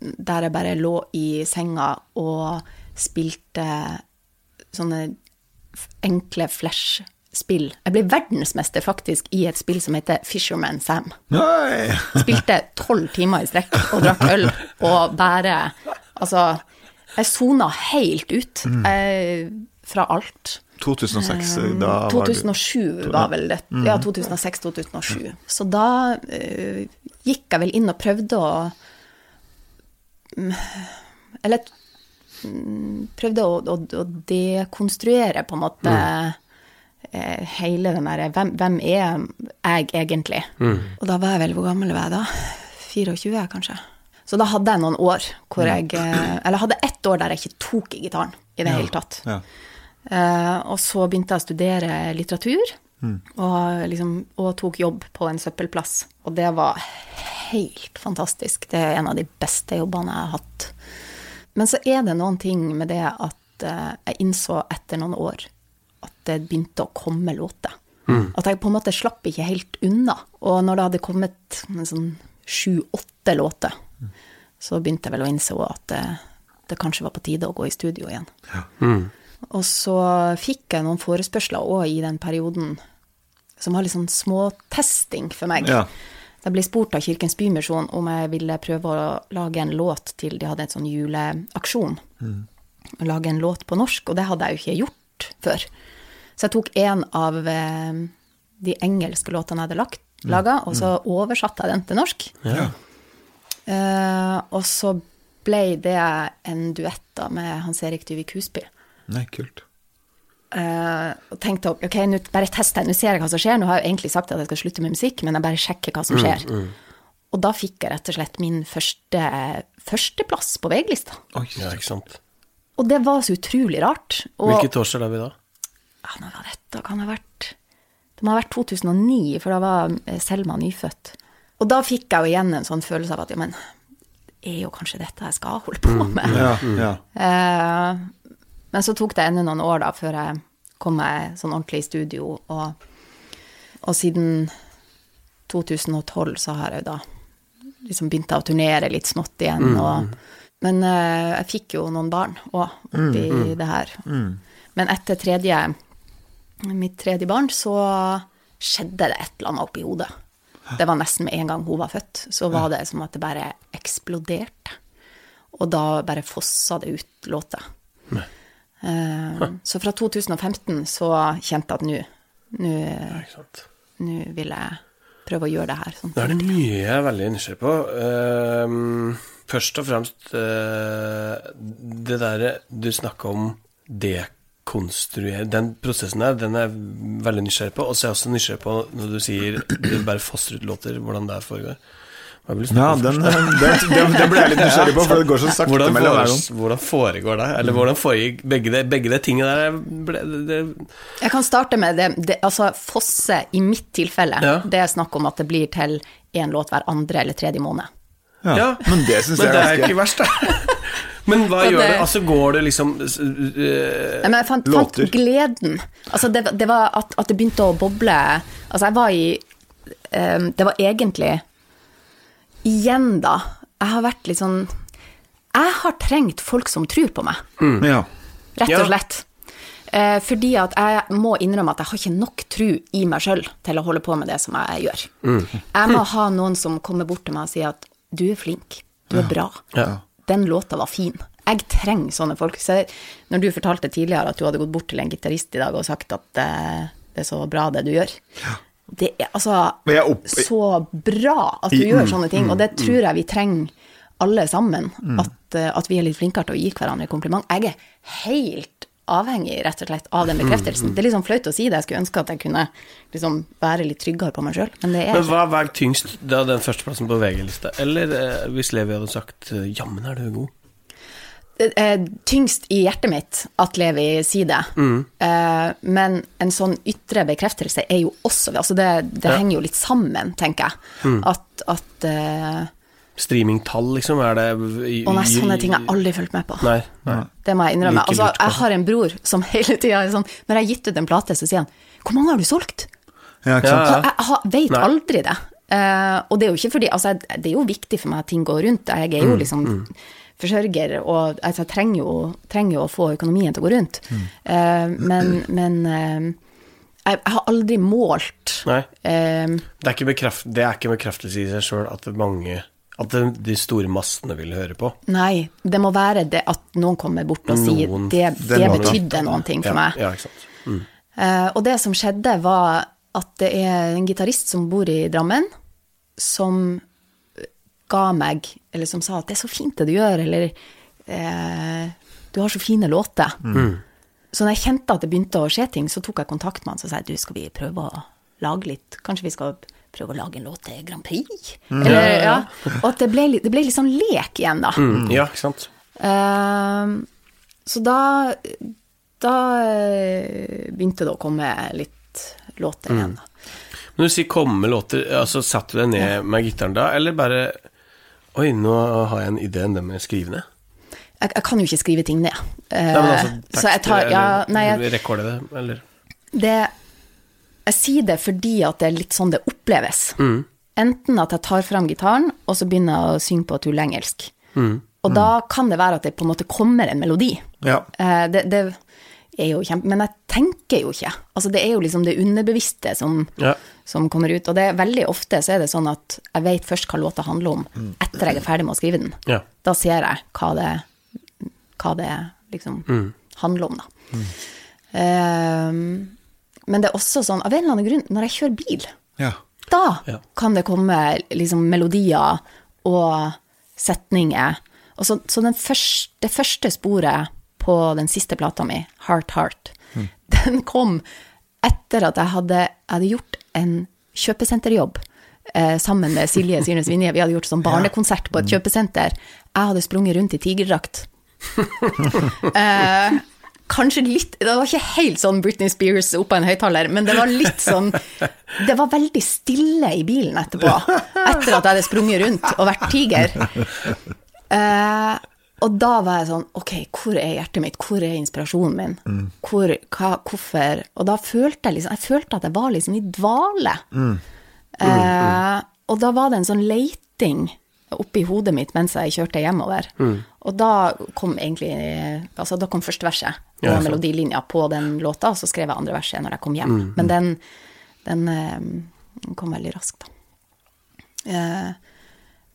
der jeg bare lå i senga og spilte sånne enkle flash-spill. Jeg ble verdensmester faktisk i et spill som heter Fisherman Sam. Nei. Spilte tolv timer i strekk og drakk øl og bare Altså, jeg sona helt ut eh, fra alt. 2006, da var du 2007 var vel det. Ja, 2006-2007. Så da eh, gikk jeg vel inn og prøvde å mm, Eller mm, prøvde å, å, å dekonstruere, på en måte, eh, hele den derre hvem, hvem er jeg egentlig? Og da var jeg vel Hvor gammel var jeg da? 24, kanskje. Så da hadde jeg noen år hvor jeg eh, Eller hadde ett år der jeg ikke tok i gitaren i det hele tatt. Ja. Uh, og så begynte jeg å studere litteratur, og, liksom, og tok jobb på en søppelplass. Og det var helt fantastisk. Det er en av de beste jobbene jeg har hatt. Men så er det noen ting med det at uh, jeg innså etter noen år det begynte å komme låter. At jeg på en måte slapp ikke helt unna. Og når det hadde kommet sånn sju-åtte låter, så begynte jeg vel å innse at det, det kanskje var på tide å gå i studio igjen. Og så fikk jeg noen forespørsler òg i den perioden som var litt sånn småtesting for meg. Ja. Jeg ble spurt av Kirkens Bymisjon om jeg ville prøve å lage en låt til De hadde en sånn juleaksjon. Å Lage en låt på norsk, og det hadde jeg jo ikke gjort før. Så jeg tok en av eh, de engelske låtene jeg hadde lagt, laga, og så oversatte jeg den til norsk. Ja. Eh, og så ble det en duett da med Hans Erik Dyvik Husby. Nei, kult. Eh, og tenkte ok, nå bare tester jeg, nå ser jeg hva som skjer. Nå har jeg jo egentlig sagt at jeg skal slutte med musikk, men jeg bare sjekker hva som skjer. Og da fikk jeg rett og slett min første førsteplass på VG-lista. Ja, ikke sant. Og det var så utrolig rart. Og Hvilket år er vi da? Ja, når var dette? Kan det ha vært Det må ha vært 2009, for da var eh, Selma nyfødt. Og da fikk jeg jo igjen en sånn følelse av at ja, men det er jo kanskje dette jeg skal holde på med. Ja, ja. Eh, men så tok det ennå noen år da, før jeg kom meg sånn ordentlig i studio, og, og siden 2012 så har jeg jo da liksom begynt å turnere litt smått igjen, og, men eh, jeg fikk jo noen barn òg oppi det her. Men etter tredje, mitt tredje barn, så skjedde det et eller annet oppi hodet. Det var nesten med en gang hun var født, så var det som at det bare eksploderte. Og da bare fossa det ut låter. Eh, så fra 2015 så kjente jeg at nå nå vil jeg prøve å gjøre det her. Sånn. Det er det mye jeg er veldig nysgjerrig på. Ehm, først og fremst eh, det derre du snakka om dekonstruere Den prosessen der, den er jeg veldig nysgjerrig på. Og så er jeg også nysgjerrig på når du sier du bare fosser ut låter, hvordan det foregår. Ja den, den, den, den ble jeg litt nysgjerrig på, for det går så sakte Hvordan, mellom hver gang. hvordan foregår det? Eller hvordan foregikk begge de, begge de tingene der? er- Ble, det, Jeg kan starte med det, det Altså, fosse i mitt tilfelle, Ja. det er snakk om at det blir til én låt hver andre eller tredje måned. Ja, Ja. Men det syns men det er er ikke verst, da. Men hva det... gjør det- Altså, går det liksom uh, Nei, men jeg fant, fant gleden. Altså, det, det var at, at det begynte å boble Altså, jeg var i um, Det var egentlig Igjen, da. Jeg har vært litt sånn Jeg har trengt folk som tror på meg, Ja. rett og slett. Uh, fordi at jeg må innrømme at jeg har ikke nok tru i meg sjøl til å holde på med det som jeg gjør. Jeg må ha noen som kommer bort til meg og sier at du er flink, du er bra, Ja. den låta var fin. Jeg trenger sånne folk. Så når du fortalte tidligere at du hadde gått bort til en gitarist i dag og sagt at eh, det er så bra det du gjør Det er altså opp- så bra at du I- gjør mm, sånne ting, og det tror jeg vi trenger alle sammen. At, eh, at vi er litt flinkere til å gi hverandre kompliment. Jeg er helt avhengig, rett og slett, av den bekreftelsen. Det er litt sånn flaut å si det, jeg skulle ønske at jeg kunne liksom være litt tryggere på meg sjøl, men det er Men hva veier tyngst, da den førsteplassen på VG-lista? Eller eh, hvis Levi hadde sagt eh, 'jammen er du god'? eh, tyngst i hjertet mitt at Levi sier det. Eh, men en sånn ytre bekreftelse er jo også altså Det, det Ja. henger jo litt sammen, tenker jeg. At, at eh, Streamingtall, liksom? Er det i, Og nei, sånne ting har jeg aldri fulgt med på. Nei. nei. Det må jeg innrømme. Like Altså, lurt jeg har en bror som hele tida er sånn Når jeg har gitt ut en plate, så sier han 'Hvor mange har du solgt?' Ja, ikke sant? ja. ja. jeg har, vet Nei. aldri det. Uh, og det er jo ikke fordi Altså, det er jo viktig for meg at ting går rundt. Jeg er Mm, jo liksom forsørger, og altså, jeg trenger jo, trenger jo å få økonomien til å gå rundt. Mm. Uh, men men uh, jeg, har aldri målt Nei. Um, Det er ikke, bekreft, det er ikke bekreftelse i seg sjøl at mange At det, de store massene vil høre på. Nei, det må være det at noen kommer bort og sier Noen- det, det låta. betydde noen ting for ja, meg. Ja, ikke sant. Mm. Uh, og det som skjedde, var at det er en gitarist som bor i Drammen, som ga meg, eller som sa at det er så fint det du gjør, eller uh, du har så fine låter. så når jeg kjente at det begynte å skje ting, så tok jeg kontakt med han og sa jeg, du, skal vi prøve å lage litt Kanskje vi skal prøve å lage en låt til Grand Prix? Eller, ja. Og at det ble, det ble litt sånn lek igjen, da. Mm, ja, ikke sant. Ehm, så da da eh, begynte det å komme litt låter igjen. da. Når du sier komme låter, altså satte du deg ned med gitaren da, eller bare Oi, nå har jeg en idé enn det med skrivende. Jeg, jeg kan jo ikke skrive ting ned. Uh, Nei, men altså så jeg tar ja, eller rekorde det, eller det Jeg sier det fordi at det er litt sånn det oppleves. Mm. Enten at jeg tar fram gitaren, og så begynner jeg å synge på tullengelsk. Og da kan det være at det på en måte kommer en melodi. Ja. Eh, det, det er jo kjempe... Men jeg tenker jo ikke. Altså, det er jo liksom det underbevisste som, Ja. som kommer ut. Og det er veldig ofte så er det sånn at jeg vet først hva låta handler om, etter jeg er ferdig med å skrive den. Ja. Da ser jeg hva det, hva det liksom handler om, da. Ehm, men det er også sånn, av en eller annen grunn, når jeg kjører bil, ja. da Ja. kan det komme liksom melodier og setninger. Og så, så den første, det første sporet på den siste plata mi, Heart Heart, den kom etter at jeg hadde, jeg hadde gjort en kjøpesenterjobb eh, sammen med Silje Syrnes Vinje. Vi hadde gjort sånn barnekonsert på et kjøpesenter. Jeg hadde sprunget rundt i tigerdrakt. eh, kanskje litt Det var ikke helt sånn Britney Spears oppå en høyttaler, men det var litt sånn Det var veldig stille i bilen etterpå, etter at jeg hadde sprunget rundt og vært tiger. Eh, og da var jeg sånn Ok, hvor er hjertet mitt? Hvor er inspirasjonen min? Hvor, hva, hvorfor Og da følte jeg liksom Jeg følte at jeg var liksom i dvale. Eh, og da var det en sånn leiting oppi hodet mitt mens jeg kjørte hjemover. Og da kom egentlig Altså, da kom første verset og Ja, melodilinja på den låta, og så skrev jeg andre verset når jeg kom hjem. Men den, den eh, kom veldig raskt, da. Eh,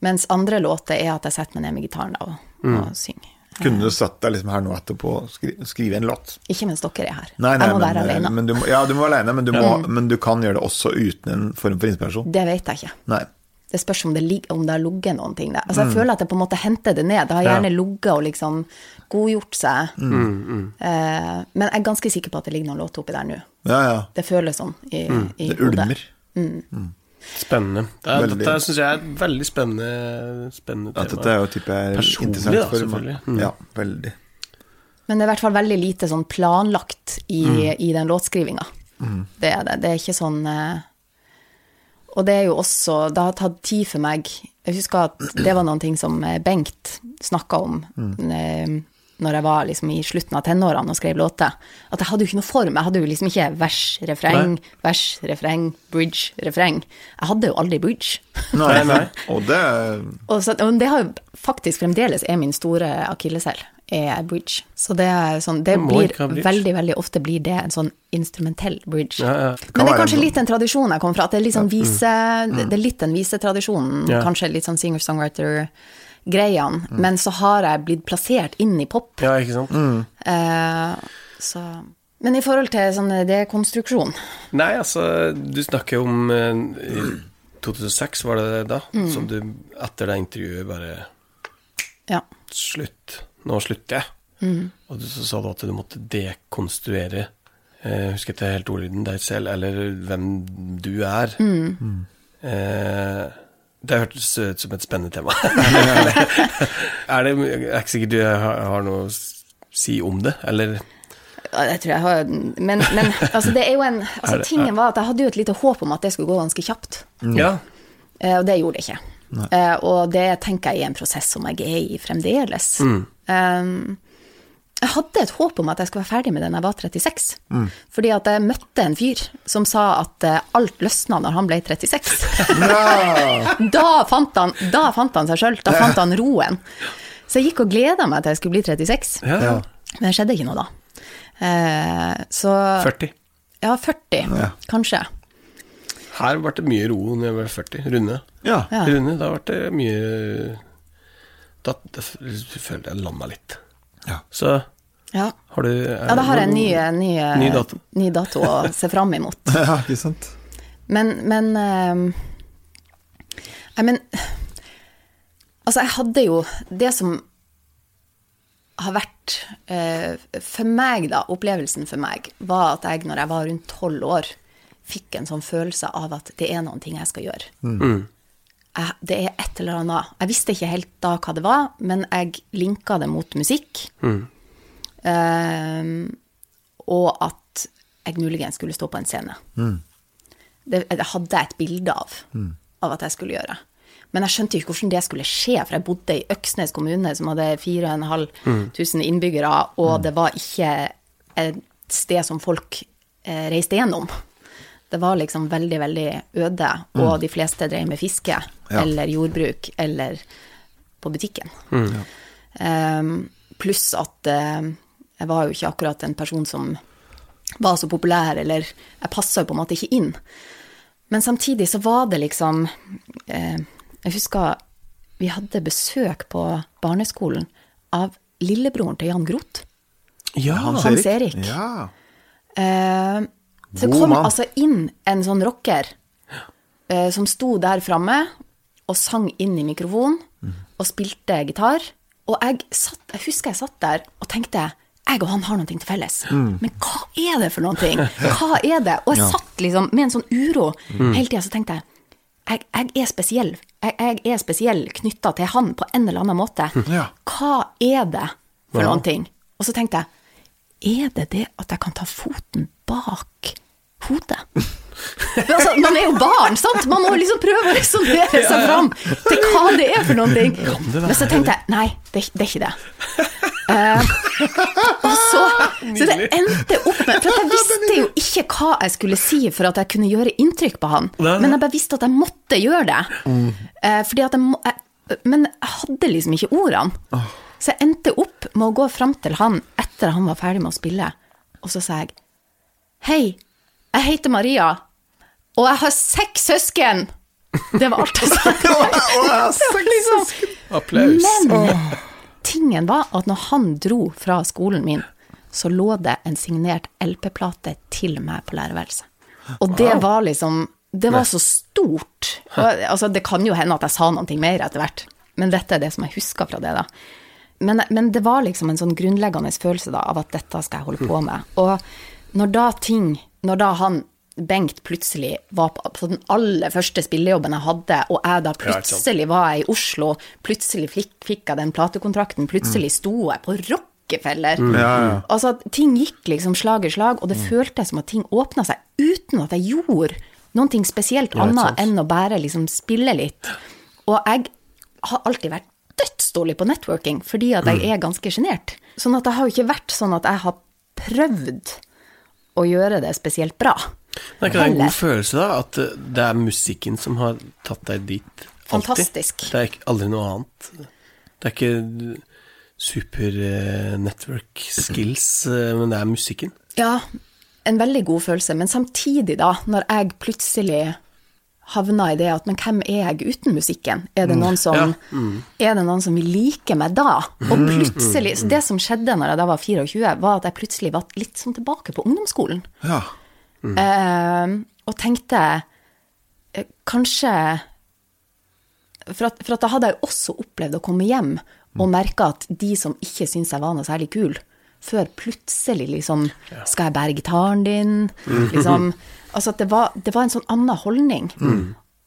mens andre låter er at jeg setter meg ned med gitaren da, og, og synger. Kunne du satt deg liksom her nå etterpå og skri, skrive en låt? Ikke mens dere er her. Nei, nei, jeg må men, være alene. Men du må, ja, du må være alene, men du, må, men du kan gjøre det også uten en form for inspirasjon. Det vet jeg ikke. Nei. Det spørs om det, om det har ligget noen ting der. Altså, jeg føler at jeg på en måte henter det ned. Det har gjerne ligget og liksom godgjort seg. Eh, men jeg er ganske sikker på at det ligger noen låter oppi der nå. Ja, ja. Det føles sånn i, i Det hodet. ulmer. Spennende. Det er, Dette syns jeg er et veldig spennende, spennende Ja, dette er jo type er Personlig, interessant da, for selvfølgelig. Mm. Ja, veldig. Men det er i hvert fall veldig lite sånn planlagt i, i den låtskrivinga. Det er det. Det er ikke sånn eh, Og det er jo også Det har tatt tid for meg Jeg husker at det var noen ting som eh, Bengt snakka om mm. når jeg var liksom i slutten av tenårene og skrev låter. At jeg hadde jo ikke noe form. Jeg hadde jo liksom ikke vers, refreng, vers, refreng, bridge, refreng. Jeg hadde jo aldri bridge. Nei, Nei, nei. Og det Og, så, og det har jo faktisk fremdeles er min store akilleshæl, er bridge. Så det er sånn, det blir veldig, veldig ofte blir det en sånn instrumentell bridge. Ja, ja. Men det er kanskje en- litt en tradisjon jeg kommer fra, at det er litt sånn vise, det det er litt den visetradisjonen, Ja. kanskje litt sånn singer-songwriter-greiene, men så har jeg blitt plassert inn i pop. ja, ikke sant? Eh, så Men i forhold til sånn dekonstruksjon Nei, altså, du snakker jo om eh, 2006 var det da, Mm. som du etter det intervjuet bare Ja. Slutt. Nå slutter jeg. Mm. Og du, så sa du at du måtte dekonstruere eh, Husker ikke helt ordlyden deg selv, eller hvem du er. Mm. Eh, det hørtes ut som et spennende tema. er det Jeg er ikke sikker du har, har noe å si om det, eller Jeg tror jeg har Men, men altså, det er jo en altså, Tingen var at jeg hadde jo et lite håp om at det skulle gå ganske kjapt. Ja. Eh, Og det gjorde det ikke. Eh, Og det tenker jeg er en prosess som jeg er i fremdeles. Eh, Jeg hadde et håp om at jeg skulle være ferdig med den jeg var 36. Fordi at jeg møtte en fyr som sa at eh, alt løsna når han ble 36. da, fant han, da fant han seg sjøl. Da fant han roen. Så jeg gikk og gleda meg til jeg skulle bli 36. ja. Ja. Men det skjedde ikke noe da. Uh, så 40. Ja, 40, kanskje. Her ble det mye ro når jeg ble 40. Runde. Ja. Ja. Runde, da ble det mye Da, da følte jeg landa litt. Ja. Så Ja. har du ja, da har jeg en ny, ny, Ny dato. ny dato å se fram imot. ja, ikke sant? Men, men eh, Nei, men Altså, jeg hadde jo Det som har vært eh, For meg, da, opplevelsen for meg, var at jeg, når jeg var rundt tolv år, fikk en sånn følelse av at det er noen ting jeg skal gjøre. Jeg, det er et eller annet Jeg visste ikke helt da hva det var, men jeg linka det mot musikk. Eh, og at jeg muligens skulle stå på en scene. Det, det hadde jeg et bilde av, av at jeg skulle gjøre. Men jeg skjønte jo ikke hvordan det skulle skje, for jeg bodde i Øksnes kommune, som hadde 4500 innbyggere, og det var ikke et sted som folk eh, reiste gjennom. Det var liksom veldig, veldig øde, og de fleste drev med fiske Ja. eller jordbruk eller på butikken. Um, pluss at uh, jeg var jo ikke akkurat en person som var så populær, eller jeg passa jo på en måte ikke inn. Men samtidig så var det liksom uh, Jeg husker vi hadde besøk på barneskolen av lillebroren til Jan Groth. Ja, Hans Erik. Ja. Eh, så God kom mann. altså inn en sånn rocker eh, som sto der framme og sang inn i mikrofonen og spilte gitar. Og jeg, satt, jeg husker jeg satt der og tenkte jeg og han har noe til felles. Men hva er det for noe? Hva er det? Og jeg satt liksom med en sånn uro hele tida, så tenkte jeg jeg, jeg er spesiell. Jeg, jeg er spesiell knytta til han på en eller annen måte. Ja. Hva er det for Ja. noe? Og så tenkte jeg er det det at jeg kan ta foten bak hodet? Altså, man er jo barn, sant? Man må liksom prøve å resonnere seg fram til hva det er for noen ting. Men så tenkte jeg nei, det, det er ikke det. Uh, og så, så det endte opp med For at jeg visste jo ikke hva jeg skulle si for at jeg kunne gjøre inntrykk på han. Men jeg bare visste at jeg måtte gjøre det. Uh, fordi at jeg, må, jeg Men jeg hadde liksom ikke ordene. Så jeg endte opp med å gå fram til han etter han var ferdig med å spille, og så sa jeg Hei, jeg heter Maria, og jeg har seks søsken. Det var alt jeg sa. Det var liksom, Applaus. men tingen var at når han dro fra skolen min, så lå det en signert LP-plate til meg på lærerværelset. Og det var liksom Det var så stort. Og, altså, det kan jo hende at jeg sa noe mer etter hvert, men dette er det som jeg husker fra det, da. Men, men det var liksom en sånn grunnleggende følelse da, av at dette skal jeg holde på med. Og når da ting Når da han Bengt plutselig var på, den aller første spillejobben jeg hadde, og jeg da plutselig var jeg i Oslo, plutselig fikk, fikk jeg den platekontrakten, plutselig sto jeg på Rockefeller. Ja, ja. Altså, ting gikk liksom slag i slag, og det føltes som at ting åpna seg uten at jeg gjorde noe spesielt annet enn å bare liksom spille litt. Og jeg har alltid vært dødsdårlig på networking, fordi at jeg er ganske sjenert. Sånn at det har jo ikke vært sånn at jeg har prøvd å gjøre det spesielt bra. Det er ikke det en god følelse, da? At eh, det er musikken som har tatt deg dit? alltid? Fantastisk. Det er aldri noe annet? Det er ikke super eh, network skills, eh, men det er musikken? Ja, en veldig god følelse, men samtidig da, når jeg plutselig havna i det at men hvem er jeg uten musikken? Er det noen som, er det noen som vil like meg da? Og plutselig, så Det som skjedde når jeg da var 24, var at jeg plutselig var litt sånn tilbake på ungdomsskolen. ja. Eh, og tenkte eh, kanskje for at, for at da hadde jeg også opplevd å komme hjem og merke at de som ikke syntes jeg var noe særlig kul, før plutselig liksom Skal jeg bære gitaren din? Liksom. Altså at det var, det var en sånn annen holdning.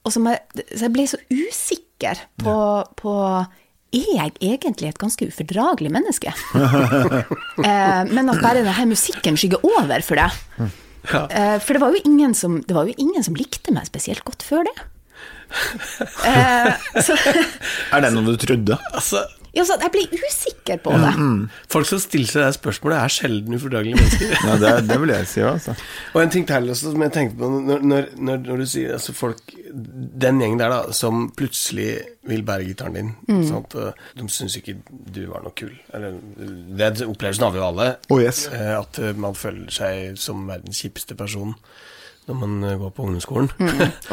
Og som jeg, så jeg ble så usikker på, på er jeg egentlig et ganske ufordragelig menneske? eh, men at bare denne musikken skygger over for det. Eh, for det var, jo ingen som, det var jo ingen som likte meg spesielt godt før det. Eh, så, Er det noe du trodde? Altså, ja, så jeg blir usikker på det. folk som stiller seg det spørsmålet, er sjelden ufordragelige mennesker. Ja, det, det vil jeg si òg, altså. Og en ting til også som jeg tenkte på når, når, når, du sier altså folk Den gjengen der da som plutselig vil bære gitaren din sant? og De syns ikke du var noe kul. Eller, det opplevelsen har vi jo alle. Oh, yes. eh, At man føler seg som verdens kjipeste person når man eh, går på ungdomsskolen.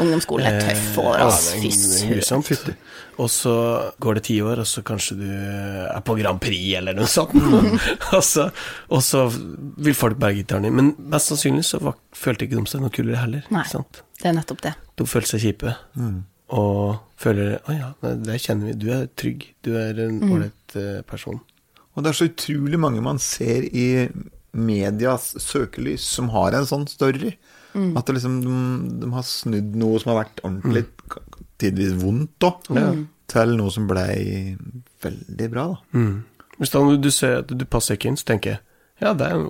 Ungdomsskolen er tøff og Eh, ja, fy søren. Og så går det ti år, og så kanskje du er på Grand Prix eller noe sånt. og, så, og så vil folk bære gitaren din. Men mest sannsynlig så var, følte ikke de seg noe kulere heller. Nei. Sant? Det er nettopp det. De følte seg kjipe. Og føler Å ja, det kjenner vi. Du er trygg. Du er en ålreit eh, person. Og det er så utrolig mange man ser i medias søkelys som har en sånn story. At det liksom, de, de har snudd noe som har vært ordentlig, tidvis vondt òg, til noe som blei veldig bra, da. Mm. Hvis da du ser at du passer ikke inn, så tenker jeg ja, det er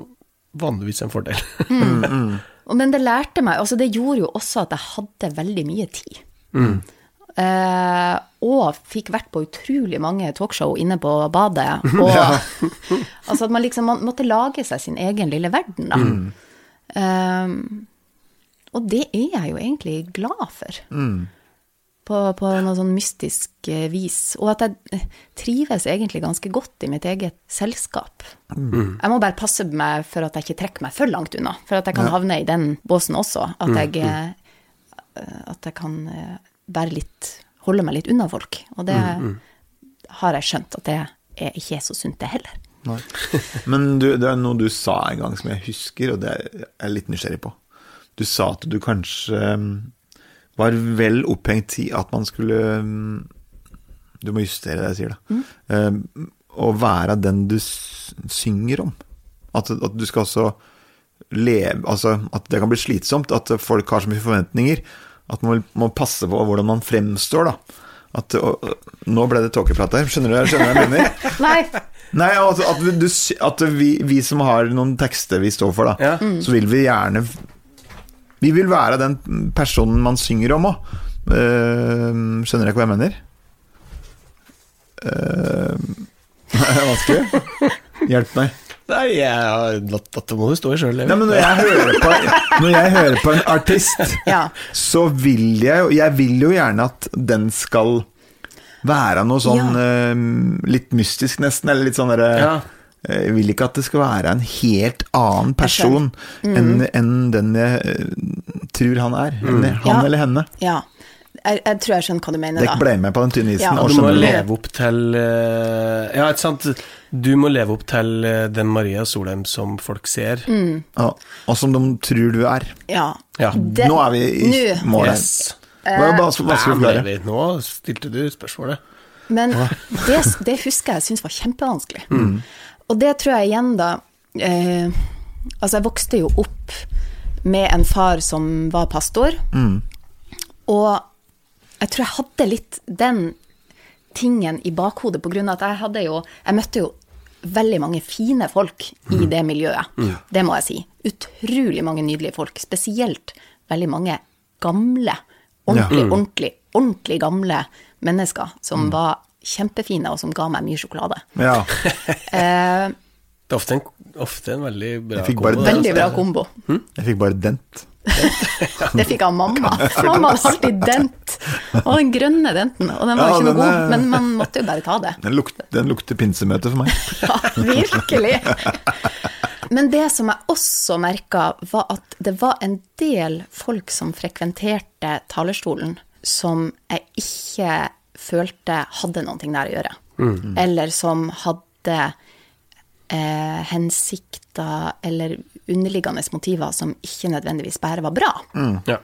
vanligvis en fordel. Og- Men det lærte meg, altså det gjorde jo også at jeg hadde veldig mye tid. Uh, og fikk vært på utrolig mange talkshow inne på badet. Og altså at man liksom man måtte lage seg sin egen lille verden, da. Eh, og det er jeg jo egentlig glad for. På, på noe sånn mystisk eh, vis. Og at jeg eh, trives egentlig ganske godt i mitt eget selskap. Jeg må bare passe meg for at jeg ikke trekker meg for langt unna. For at jeg kan havne i den båsen også. At jeg, eh, at jeg kan være litt Holde meg litt unna folk. Og det har jeg skjønt at det er ikke så sunt, det heller. Nei. Men du, det er noe du sa en gang som jeg husker, og det er jeg litt nysgjerrig på. Du sa at du kanskje um, var vel opphengt i at man skulle um, Du må justere det jeg sier, da. Um, å være den du synger om. At, at du skal også leve Altså at det kan bli slitsomt. At folk har så mye forventninger. At man må passe på hvordan man fremstår, da. At, og, nå ble det tåkeprat her. Skjønner du hva jeg mener? Nei! Nei, at, at, du, at vi, vi som har noen tekster vi står for, da, Ja. så vil vi gjerne Vi vil være den personen man synger om òg. skjønner dere hva jeg mener? Uh, det er vanskelig. Hjelp meg. Nei, jeg, dette må du stå i sjøl, når når jeg hører på en artist, Ja. så vil jeg jo Jeg vil jo gjerne at den skal være noe sånn eh, litt mystisk, nesten, eller litt sånn derre Ja. Jeg vil ikke at det skal være en helt annen person Mm. enn en den jeg eh, tror han er. Mm. han Ja. eller henne. Ja. Jeg, jeg tror jeg skjønner hva du mener, Dere da. ble med på den tynne isen. Ja, Du må leve opp til eh, Ja, ikke sant. Du må leve opp til eh, den Maria Solheim som folk ser. Mm. Ja, og som de tror du er. Ja. Ja. Det- Nå er vi i målet. mål. Yes. Hva, hva, hva skal vi gjøre? Nå stilte du spørsmålet. Men det, det husker jeg syns var kjempevanskelig. Mm. Og det tror jeg igjen da eh, Altså, jeg vokste jo opp med en far som var pastor, Mm. og jeg tror jeg hadde litt den tingen i bakhodet, av at jeg hadde jo Jeg møtte jo veldig mange fine folk Mm. i det miljøet. Det må jeg si. Utrolig mange nydelige folk. Spesielt veldig mange gamle, ordentlig, ordentlig, ordentlig gamle mennesker Mm. som var kjempefine, og som ga meg mye sjokolade. Ja. Eh, Det er ofte en, ofte en veldig bra Jeg fikk bare kombo, veldig bra kombo. Jeg fikk bare dent. Det fikk av mamma. Mamma hadde alltid dent. Og den grønne denten. Og den var Ja, ikke noe god, men man måtte jo bare ta det. Den lukter, den lukter pinsemøte for meg. Ja, virkelig. Men det som jeg også merka, var at det var en del folk som frekventerte talerstolen, som jeg ikke følte hadde noe der å gjøre. Eller som hadde eh, hensikter eller underliggende motiver som ikke nødvendigvis bare var bra. Ja.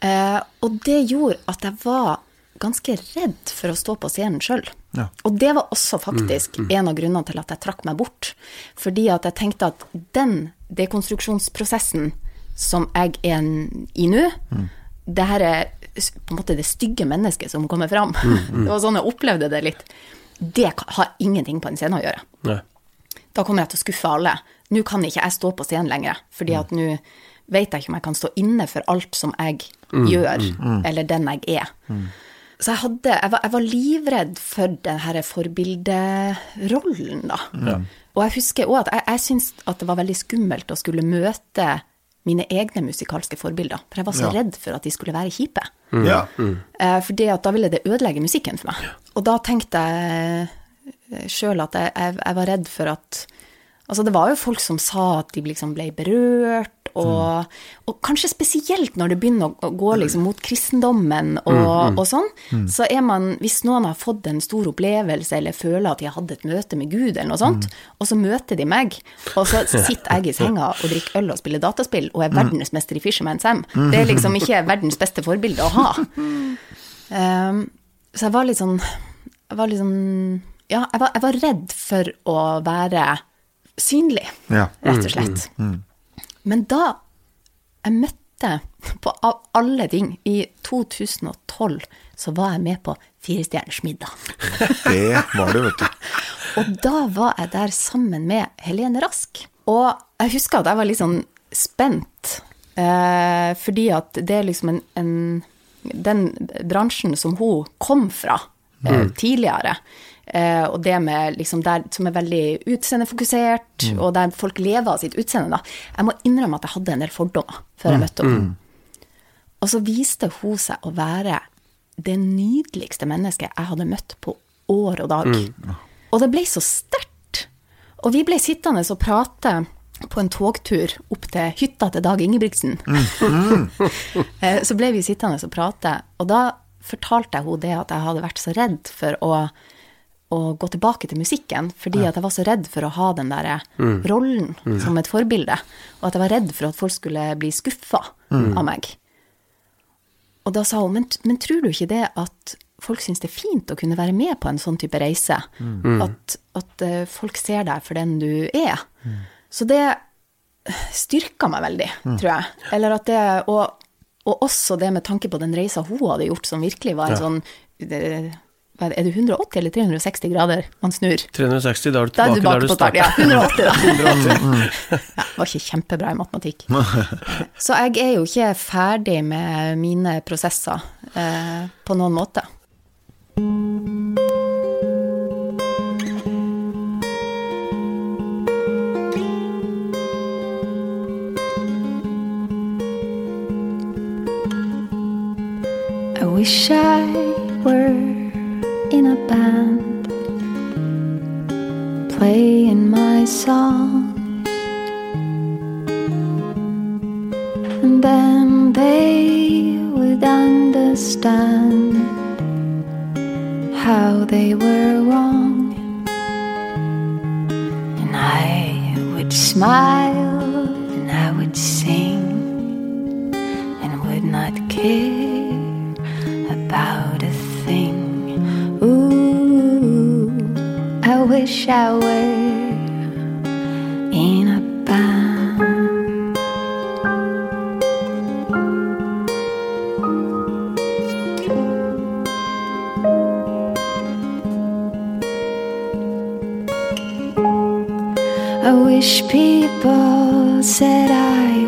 Eh, og det gjorde at jeg var ganske redd for å stå på scenen sjøl. Ja. Og det var også faktisk en av grunnene til at jeg trakk meg bort. Fordi at jeg tenkte at den dekonstruksjonsprosessen som jeg er i nå, det her er på en måte det stygge mennesket som kommer fram. Det var sånn jeg opplevde det litt. Det har ingenting på en scene å gjøre Nei. Da kommer jeg til å skuffe alle. Nå kan ikke jeg stå på scenen lenger, fordi at nå vet jeg ikke om jeg kan stå inne for alt som jeg gjør, eller den jeg er. Så jeg, hadde, jeg, var, jeg var livredd for den her forbilderollen, da. Og jeg husker òg at jeg, jeg syntes at det var veldig skummelt å skulle møte mine egne musikalske forbilder. For jeg var så Ja. redd for at de skulle være kjipe. Ja. Eh, For da ville det ødelegge musikken for meg. Og da tenkte jeg sjøl at jeg, jeg, jeg var redd for at Altså, det var jo folk som sa at de liksom ble berørt, og, og kanskje spesielt når det begynner å gå liksom mot kristendommen og, og sånn, så er man Hvis noen har fått en stor opplevelse eller føler at de har hatt et møte med Gud eller noe sånt, og så møter de meg, og så sitter jeg i senga og drikker øl og spiller dataspill og er verdensmester i Fisherman's Sam, det er liksom ikke verdens beste forbilde å ha. Um, så jeg var litt sånn Jeg var litt sånn Ja, jeg var, jeg var redd for å være synlig, Ja. rett og slett. Men da jeg møtte, på av alle ting, i 2012, så var jeg med på Firestjerners middag. Det var det, vet du. Og da var jeg der sammen med Helene Rask. Og jeg husker at jeg var litt sånn spent, eh, fordi at det er liksom en, en Den bransjen som hun kom fra eh, tidligere, eh, og det med liksom der, som er veldig utseendefokusert, og der folk lever av sitt utseende, da. Jeg må innrømme at jeg hadde en del fordommer før jeg møtte henne. Og så viste hun seg å være det nydeligste mennesket jeg hadde møtt på år og dag. Og det ble så sterkt. Og vi ble sittende og prate på en togtur opp til hytta til Dag Ingebrigtsen. Eh, så ble vi sittende og prate, og da fortalte jeg henne det at jeg hadde vært så redd for å, å gå tilbake til musikken, fordi at jeg var så redd for å ha den der rollen som et forbilde, og at jeg var redd for at folk skulle bli skuffa av meg. Og da sa hun, men, men tror du ikke det at folk syns det er fint å kunne være med på en sånn type reise? At, at eh, folk ser deg for den du er? Så det styrka meg veldig, tror jeg. Eller at det, og, og også det med tanke på den reisa hun hadde gjort, som virkelig var en sånn det, hva er det, er 180 eller 360 grader man snur? 360, da er du Da er tilbake der du starter. Ja, 180, da. Ja, var ikke kjempebra i matematikk. Så jeg er jo ikke ferdig med mine prosesser eh, på noen måte. I wish I were in a band playing my songs, and then they would understand how they were wrong, and I would smile and I would sing and would not care about a thing. I wish I were in a band. I wish people said I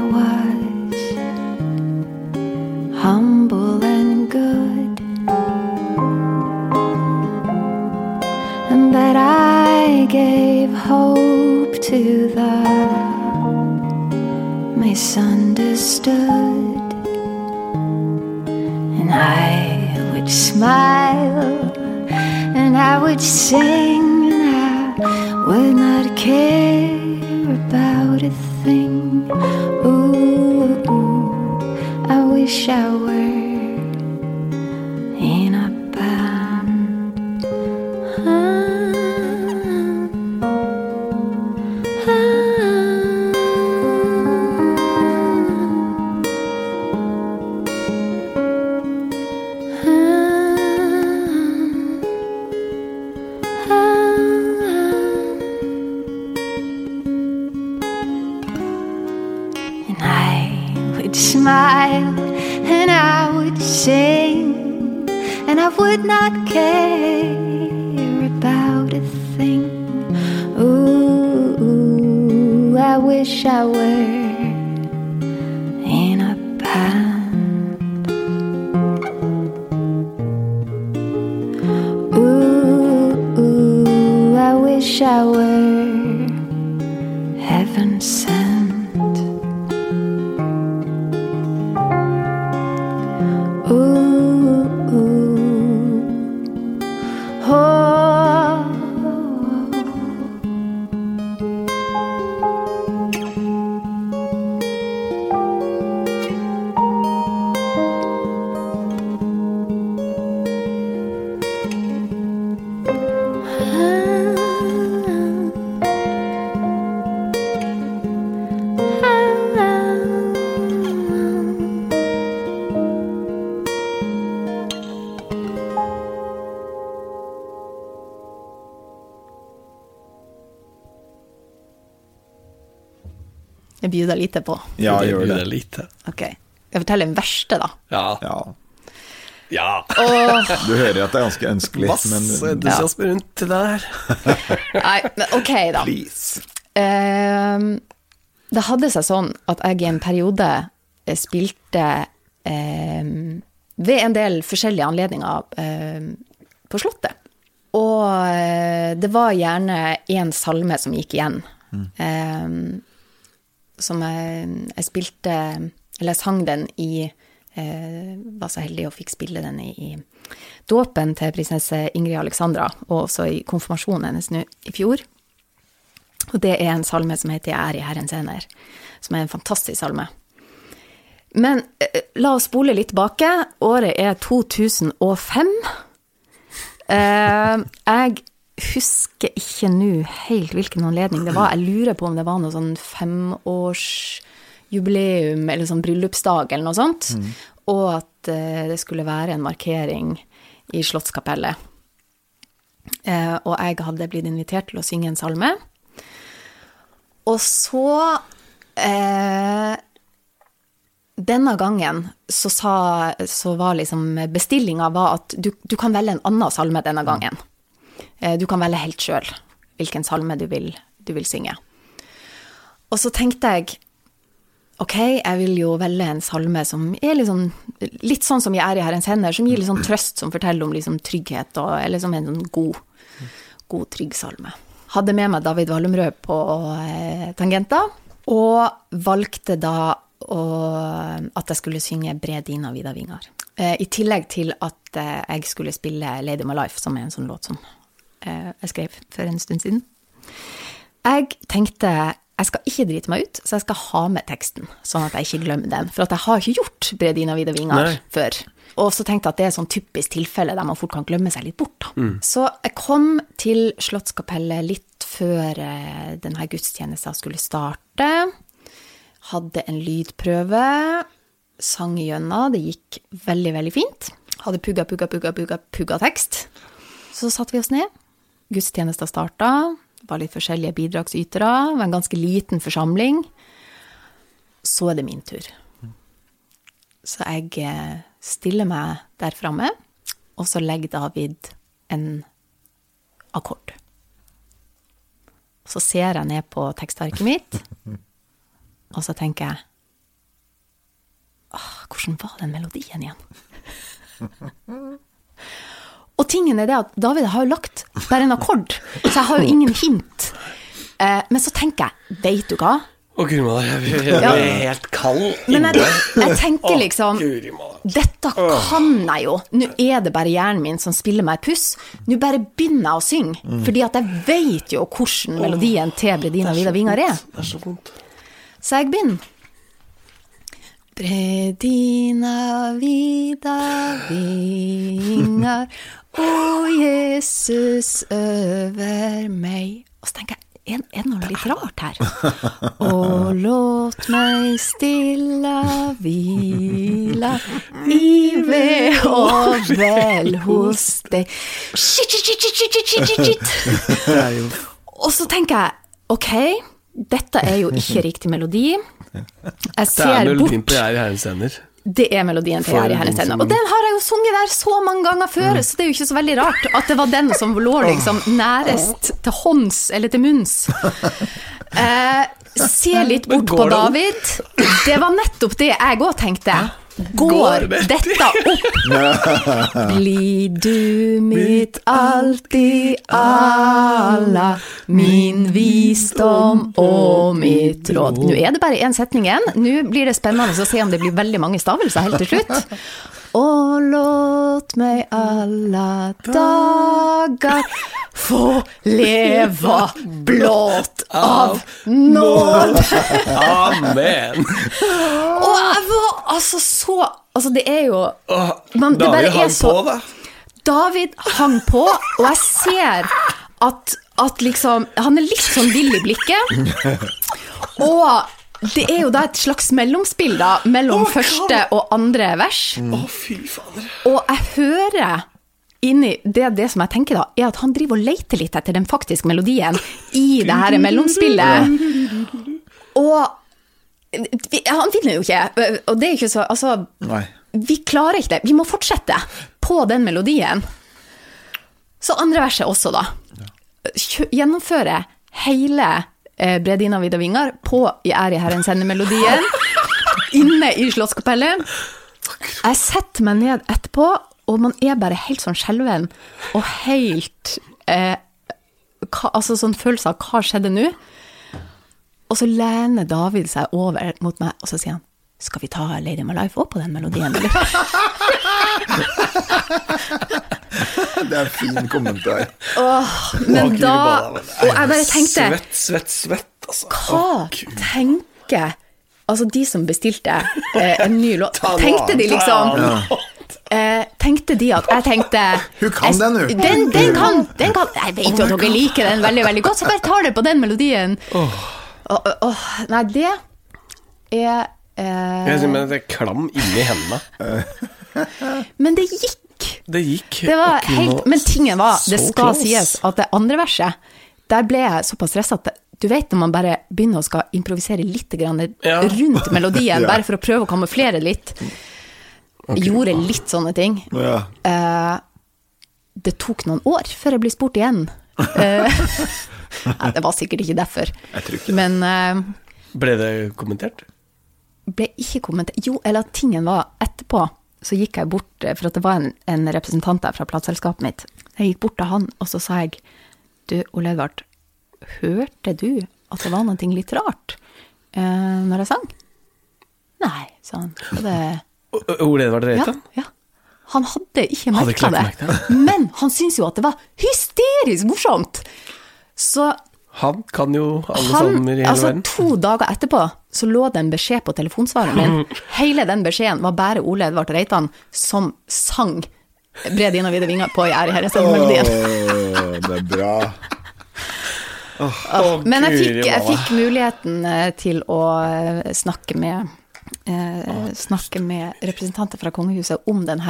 Jeg bjuder lite på. Ja, det gjør det. lite. Ok. Jeg forteller den verste, da. Ja. Ja. ja. Du hører at det er ganske ønskelig, Masse men entusiasme rundt det der. nei, men ok, da. please. Uh, det hadde seg sånn at jeg i en periode eh, spilte uh, ved en del forskjellige anledninger uh, på Slottet. Og eh, det var gjerne én salme som gikk igjen. Ehm, som jeg, jeg spilte Eller jeg sang den i eh, Var så heldig og fikk spille den i, i dåpen til prinsesse Ingrid Alexandra, og også i konfirmasjonen hennes nå i fjor. Og det er en salme som heter 'Jeg er i Herrens hender', som er en fantastisk salme. Men eh, la oss spole litt tilbake. Året er 2005. Eh, jeg husker ikke nå helt hvilken anledning det var. Jeg lurer på om det var noe sånn femårsjubileum eller sånn bryllupsdag eller noe sånt. Og at eh, det skulle være en markering i Slottskapellet. Eh, og jeg hadde blitt invitert til å synge en salme. Og så eh, Denne gangen så, sa, så var liksom bestillinga at du, du kan velge en annen salme denne gangen. Eh, du kan velge helt sjøl hvilken salme du vil, du vil synge. Og så tenkte jeg ok, jeg vil jo velge en salme som er liksom, litt sånn som jeg er i Herrens hender, som gir litt sånn trøst, som forteller om liksom trygghet, og er liksom en sånn god, god, trygg salme. Hadde med meg David Wallumrød på eh, tangenter, og valgte da å, at jeg skulle synge 'Bre dina vida vingar'. Eh, I tillegg til at eh, jeg skulle spille 'Lady My Life', som er en sånn låt som jeg skrev for en stund siden. Jeg tenkte jeg skal ikke drite meg ut, så jeg skal ha med teksten, sånn at jeg ikke glemmer den. For at jeg har ikke gjort Bredina vida vingar' Nei. før. Og så tenkte jeg at det er et sånn typisk tilfelle der man fort kan glemme seg litt bort. Da. Så jeg kom til Slottskapellet litt før eh, denne gudstjenesten skulle starte. Hadde en lydprøve, sang gjennom, det gikk veldig, veldig fint. Hadde pugga, pugga, pugga, pugga, pugga tekst. Så satte vi oss ned. Gudstjenesten starta. Var litt forskjellige bidragsytere. Var en ganske liten forsamling. Så er det min tur. Så jeg eh, stiller meg der framme, og så legger David en akkord. Så ser jeg ned på tekstarket mitt, og så tenker jeg Åh, hvordan var den melodien igjen? Og tingen er det at David har jo lagt bare en akkord, så jeg har jo ingen hint. Eh, men så tenker jeg, veit du hva? Å, guri malla, jeg, jeg, Ja. helt kald inni inne. jeg, jeg tenker liksom. Dette kan jeg jo. Nå er det bare hjernen min som spiller meg et puss. Nå bare begynner jeg å synge. Fordi at jeg vet jo hvordan melodien til Bredina Vida Vingar er. Det er så vondt. Så jeg begynner. Bredina vida vingar, o Jesus over meg. Og så tenker jeg, er, er det noe litt rart her? Og låt meg stilla hvila i ved og vel hos deg. Shit, shit, shit, shit, shit, shit, shit, Og så tenker jeg, ok, dette er jo ikke riktig melodi. Jeg Det er null på Jeg i Herrens hender. Det er melodien til Jari er en Herrens Og den har jeg jo sunget der så mange ganger før, så det er jo ikke så veldig rart at det var den som lå liksom nærest til hånds, eller til munns. Eh, se litt bort på? David. Det var nettopp det jeg òg tenkte. Går dette opp? Blir du mitt alltid alla, min visdom og mitt råd. Nå er det bare én setning igjen. Nå blir det spennende å se om det blir veldig mange stavelser helt til slutt. Og låt meg alla dager få leva blått av nåd. Amen! Og jeg var altså så Altså, det er jo Man- det David hang så- på, da. David hang på, og jeg ser at, at liksom Han er litt sånn vill i blikket. Og det er jo da et slags mellomspill da, mellom oh, første og andre vers. Å, fy fader. Og jeg hører inni det, det som jeg tenker da, er at han driver og leter litt etter den faktiske melodien i det her mellomspillet. Og vi, Han finner jo ikke, og det er ikke så Altså, Nei. vi klarer ikke det. Vi må fortsette på den melodien. Så andre verset også, da. Gjennomføre hele eh, Bredina Vida Vingar på I er i Herrens hende-melodien inne i Slottskapellet. Jeg setter meg ned etterpå, og man er bare helt sånn skjelven og helt eh, hva, Altså sånn følelse av hva skjedde nå? Og så lener David seg over mot meg, og så sier han skal vi ta Lady My Life opp på den melodien, eller? Det er en fin kommentar. Men da Og jeg bare tenkte Svett, svett, svett, altså. Hva tenker Altså, de som bestilte eh, en ny låt Tenkte de liksom eh, Tenkte de at Jeg tenkte Hun kan den, hun. Den, den kan, den kan Jeg vet jo at dere liker den veldig, veldig godt, så bare tar det på den melodien. Åh, Oh, nei, det er eh, Jeg sier, men det er klam inni hendene. Men det gikk. Det gikk. Det var og helt, men tingen var, det skal close. sies at det andre verset, der ble jeg såpass stressa at du vet når man bare begynner å skal improvisere litt grann Ja. rundt melodien, bare for å prøve å kamuflere litt. Okay. gjorde litt sånne ting. Ja. Uh, det tok noen år før jeg ble spurt igjen. Uh, nei, det var sikkert ikke derfor. Jeg tror ikke det. Men uh, Ble det kommentert? ble ikke kommentert Jo, eller at tingen var etterpå, så gikk jeg bort, eh, for det var en, en representant der fra plateselskapet mitt. Jeg gikk bort til han, og så sa jeg Du, Ole Edvard, hørte du at det var noe litt rart eh, når jeg sang? Nei, sa han. Det Ole Edvard ja, Reitan? ja. Han hadde ikke merka det, men han syntes jo at det var hysterisk morsomt. Så Han kan jo alle han, salmer i hele altså verden. to dager etterpå så lå det en beskjed på telefonsvareren min. Hele den beskjeden var bare Ole Edvard Reitan som sang Bred inn og vide vinger på I ære herres melodien. Åh, det er bra. Å, Men jeg fikk, jeg fikk muligheten eh, til å eh, snakke med eh, snakke med representanter fra kongehuset om denne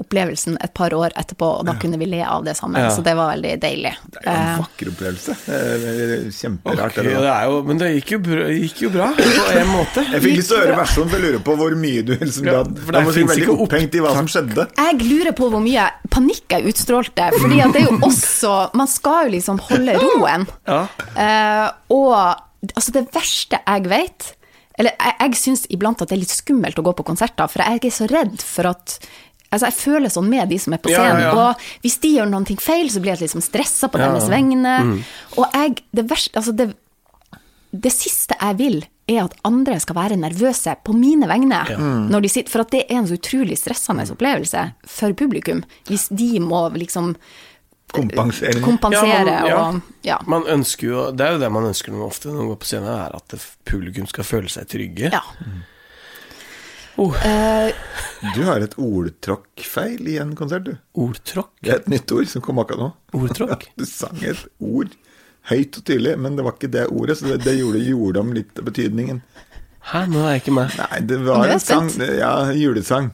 opplevelsen et par år etterpå, og da kunne vi le av det sammen. Ja. Så det var veldig deilig. Det er jo en Eh, vakker opplevelse. Det er Kjemperart. Okay, det er jo, men det gikk jo, bra, gikk jo bra, på en måte. Jeg fikk lyst til å høre versjonen, for jeg lurer på hvor mye du liksom, Ja, for det finnes veldig opphengt i hva som skjedde. Jeg lurer på hvor mye panikk jeg utstrålte, fordi at det er jo også Man skal jo liksom holde roen. Ja. Uh, og altså det verste jeg vet Eller jeg, jeg syns iblant at det er litt skummelt å gå på konserter, for jeg er så redd for at Altså, jeg føler sånn med de som er på scenen, ja. og hvis de gjør noe feil, så blir jeg liksom stressa på Ja. deres vegne. Og jeg Det verste Altså, det, det siste jeg vil, er at andre skal være nervøse på mine vegne. Når de sitter, for at det er en så utrolig stressende opplevelse for publikum. Hvis de må liksom Kompensere. kompensere Ja, man- ja. og Ja. Man ønsker jo, det er jo det man ønsker ofte når man går på scenen, er at publikum skal føle seg trygge. ja. Oh, Du har et ordtråkkfeil i en konsert, du. ordtråkk? Det er et nytt ord som kom akkurat nå. Ordtråkk? Du sang et ord høyt og tydelig, men det var ikke det ordet, så det, det gjorde, gjorde om litt av betydningen. Hæ, nå er jeg ikke med. Nei, det var en sang. Ja, julesang.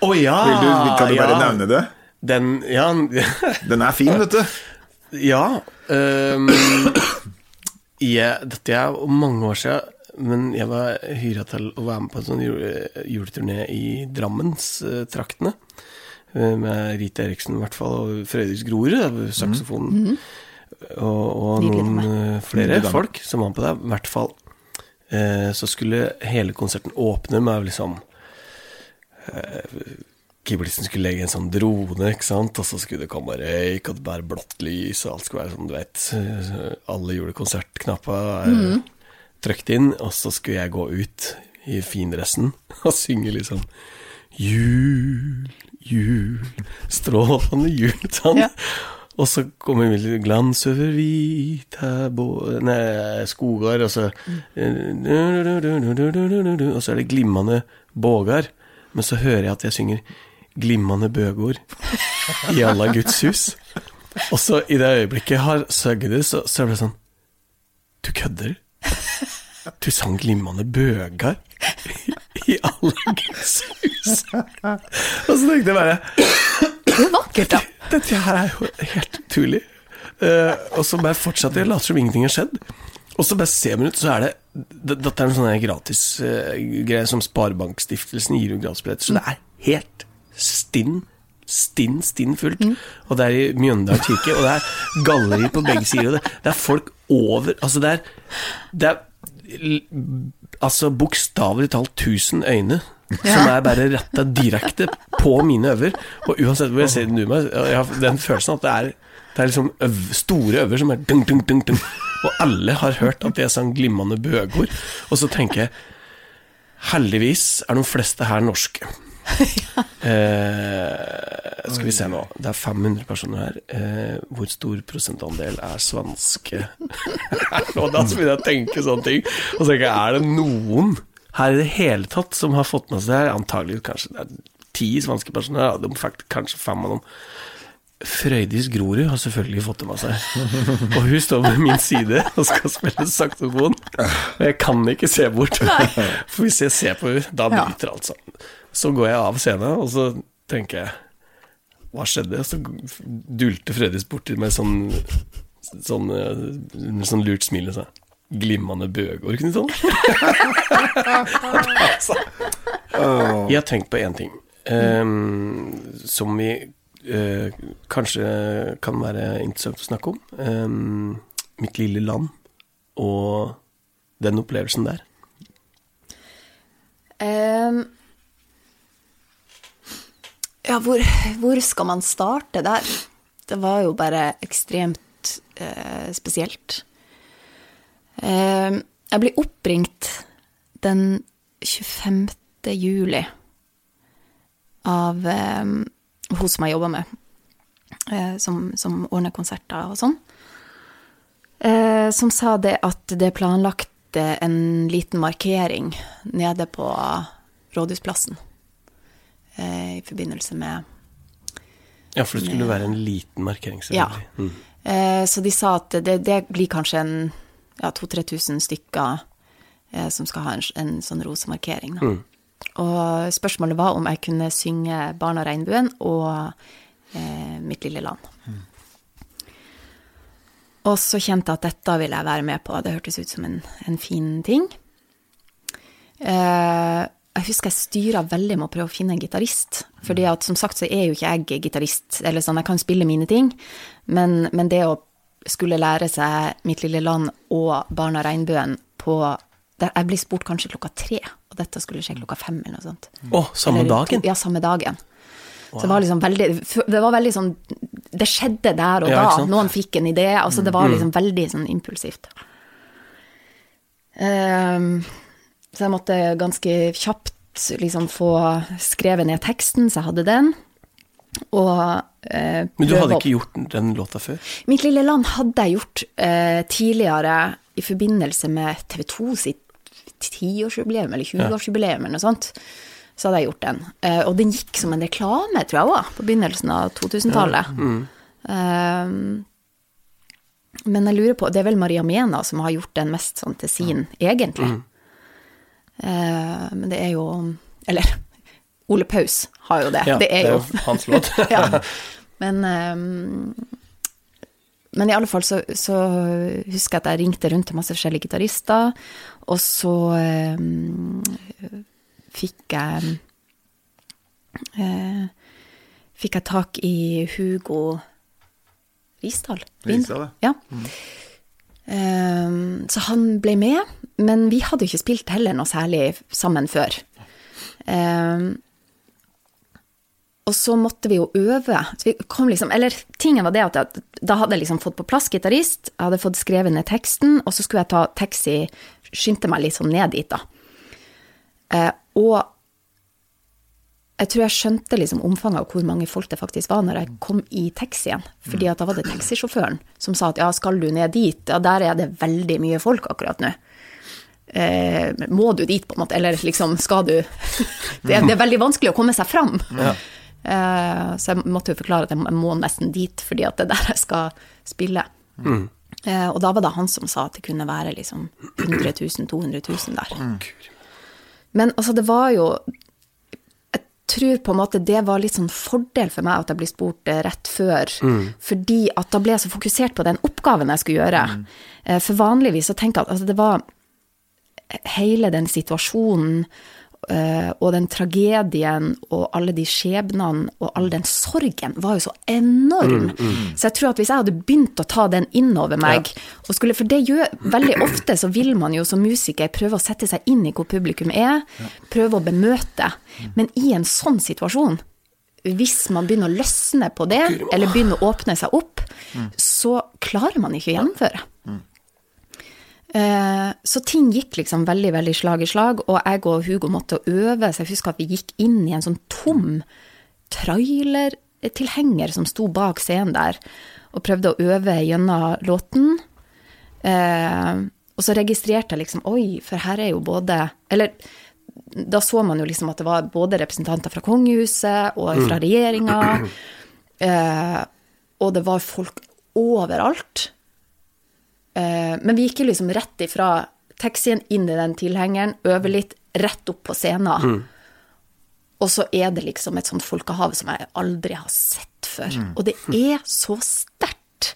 Å ja! Vil du, kan du bare ja. nevne det? Den Ja. Den er fin, vet du. ja Um, yeah, dette er mange år siden, men jeg var hyra til å være med på en sånn juleturné i Drammenstraktene. eh, Med Rita Eriksen i hvert fall, og Frøydis Grorud, saksofonen. Og, og noen eh, flere Nydelig folk som var med på det. I hvert fall eh, så skulle hele konserten åpne med liksom Keyboardisten skulle legge en sånn drone, ikke sant, og så skulle det komme røyk, og det bare blått lys, og alt skulle være sånn, du vet Alle julekonsertknappa er trykt inn, og så skulle jeg gå ut i findressen og synge liksom Jul, jul, strålende jul, sånn. Ja. Og så kommer vi litt glans over hvite bå- nei, skoger, og så Og så er det glimmende bågar. Men så hører jeg at jeg synger 'Glimmende bøgor' i alla Guds hus. Og så i det øyeblikket jeg har søgget det, så, så er det sånn Du kødder? Du sang 'Glimmende bøgar' i alle Guds hus? Og så tenkte jeg bare Det er vakkert, da. dette her er jo helt utrolig. Uh, og så bare fortsatte jeg å late som ingenting har skjedd. Og så bare ser man ut, så er det Dette er en sånn gratis uh, greie som Sparebankstiftelsen gir jo gratisbilletter, så det er helt stinn stinn, stinn fullt. Og det er i Mjøndalen kirke, og det er galleri på begge sider. Og det, det er folk over Altså, det er, det er Altså bokstavelig talt tusen øyne som er bare retta direkte på mine øver. Og uansett hvor jeg ser den meg, jeg har den følelsen at det er, det er liksom øv, store øver som er dung, dung, dung, dung. Og alle har hørt at jeg sang glimmende bøgord. Og så tenker jeg Heldigvis er de fleste her norske. Eh, skal vi se nå. Det er 500 personer her. Eh, hvor stor prosentandel er svenske? og da begynner jeg å tenke sånne ting. Og så tenker jeg, er det noen her i det hele tatt som har fått med seg det her? Antagelig kanskje det er ti svenske personer. Ja, de fakt, kanskje fem av dem. Frøydis Grorud har selvfølgelig fått det med seg. Og hun står ved min side og skal spille saksofon. Og jeg kan ikke se bort. For hvis jeg ser på henne, da bryter alt sammen. Så går jeg av scenen, og så tenker jeg Hva skjedde? Så dulter Fredris borti med sånn Sånn, eh, sånn lurt smil og sa Glimmende bøgår, Knut altså. Jeg har tenkt på én ting um, som vi uh, kanskje kan være interessant å snakke om. Um, mitt lille land og den opplevelsen der. Ehm, ja, hvor, hvor skal man starte der? Det var jo bare ekstremt eh, spesielt. Eh, jeg ble oppringt den 25. juli av eh, hun som jeg jobber med, eh, som, som ordner konserter og sånn, eh, som sa det at det er planlagt en liten markering nede på Rådhusplassen i forbindelse med Ja, for det skulle være en liten markering, Ja. Mm. Eh, Så de sa at det, det blir kanskje en ja, 2000-3000 stykker eh, som skal ha en, en sånn rosemarkering. Da. Og spørsmålet var om jeg kunne synge 'Barna regnbuen' og eh, 'Mitt lille land'. Og så kjente jeg at dette ville jeg være med på. Det hørtes ut som en, en fin ting. Eh, jeg husker jeg styra veldig med å prøve å finne en gitarist. fordi at som sagt så er jo ikke jeg gitarist. Eller sånn, jeg kan spille mine ting, men, men det å skulle lære seg Mitt lille land og Barna regnbuen på der Jeg ble spurt kanskje klokka tre, og dette skulle skje klokka fem eller noe sånt. Å, samme Eller dagen? Ja, samme dagen. Så det var liksom veldig Det var veldig sånn Det skjedde der og Ja, da. Noen fikk en idé. Altså, det var liksom veldig sånn impulsivt. Ehm, så jeg måtte ganske kjapt liksom få skrevet ned teksten, så jeg hadde den. Og eh, Men du hadde ikke gjort den låta før? Mitt lille land hadde jeg gjort eh, tidligere i forbindelse med TV 2 sitt tiårsjubileum eller 20-årsjubileum eller noe sånt. Så hadde jeg gjort den. Eh, og den gikk som en reklame, tror jeg òg, på begynnelsen av 2000-tallet. Eh, men jeg lurer på Det er vel Maria Mena som har gjort den mest sånn til sin, egentlig. Eh, men det er jo Eller Ole Paus har jo det. Ja, det er jo hans låt. ja. Men, ehm, men i alle fall så, så husker jeg at jeg ringte rundt til masse forskjellige gitarister, og så ehm, fikk jeg eh, Fikk jeg tak i Hugo Risdal. Risdal, ja. Mm. Ehm, så han ble med, men vi hadde jo ikke spilt heller noe særlig sammen før. Ehm, og så måtte vi jo øve. Vi liksom, eller tingen var det at jeg, da hadde jeg liksom fått på plass gitarist, jeg hadde fått skrevet ned teksten, og så skulle jeg ta taxi, skyndte meg liksom ned dit, da. Eh, og jeg tror jeg skjønte liksom omfanget av hvor mange folk det faktisk var når jeg kom i taxien. Fordi da var det taxisjåføren som sa at ja, skal du ned dit, ja, der er det veldig mye folk akkurat nå. Eh, må du dit, på en måte, eller liksom skal du det, er- det er veldig vanskelig å komme seg fram. Eh, så jeg måtte jo forklare at jeg må nesten dit, fordi at det er der jeg skal spille. Eh, og da var det han som sa at det kunne være liksom 100 000, 200 000 der. Men altså, det var jo jeg, tror på en måte det var litt sånn fordel for meg at jeg ble spurt eh, rett før. Fordi at da ble jeg så fokusert på den oppgaven jeg skulle gjøre. Eh, For vanligvis så tenker jeg at altså, det var hele den situasjonen eh, og den tragedien og alle de skjebnene og all den sorgen var jo så enorm. Så jeg tror at hvis jeg hadde begynt å ta den innover meg og skulle, For det gjør veldig ofte så vil man jo som musiker prøve å sette seg inn i hvor publikum er, prøve å bemøte. Men i en sånn situasjon, hvis man begynner å løsne på det, eller begynner å åpne seg opp, så klarer man ikke å gjennomføre. Eh, Så ting gikk liksom veldig, veldig slag i slag, og jeg og Hugo måtte øve. Så jeg husker at vi gikk inn i en sånn tom trailertilhenger som sto bak scenen der, og prøvde å øve gjennom låten. Eh, og så registrerte jeg liksom Oi, for her er jo både Eller da så man jo liksom at det var både representanter fra kongehuset og fra regjeringa. Eh, og det var folk overalt. Eh, men vi gikk liksom rett ifra taxien inn i den tilhengeren, øve litt, rett opp på scenen. Og så er det liksom et sånt folkehav som jeg aldri har sett før. Og det er så sterkt.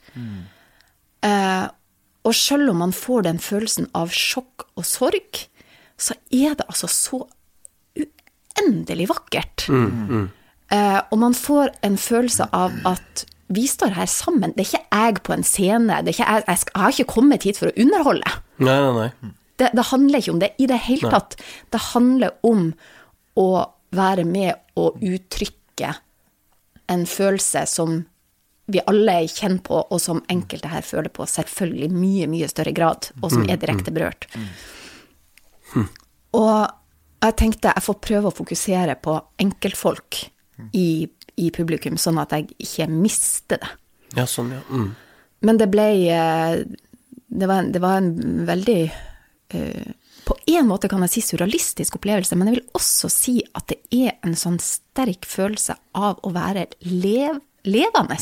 Eh, og selv om man får den følelsen av sjokk og sorg, så er det altså så uendelig vakkert. Eh, og man får en følelse av at vi står her sammen. Det er ikke jeg på en scene. Det er ikke jeg, jeg, skal, jeg har ikke kommet hit for å underholde. Nei, nei, nei. Det, det handler ikke om det i det hele tatt. Det handler om å være med og uttrykke en følelse som vi alle kjenner på, og som enkelte her føler på selvfølgelig mye, mye større grad, og som er direkte berørt. Og jeg tenkte jeg får prøve å fokusere på enkeltfolk i, i publikum, sånn at jeg ikke mister det. Ja, sånn, ja. Mm. Men det ble eh, Det var, det var en veldig eh, På en måte kan jeg si surrealistisk opplevelse, men jeg vil også si at det er en sånn sterk følelse av å være lev, levende.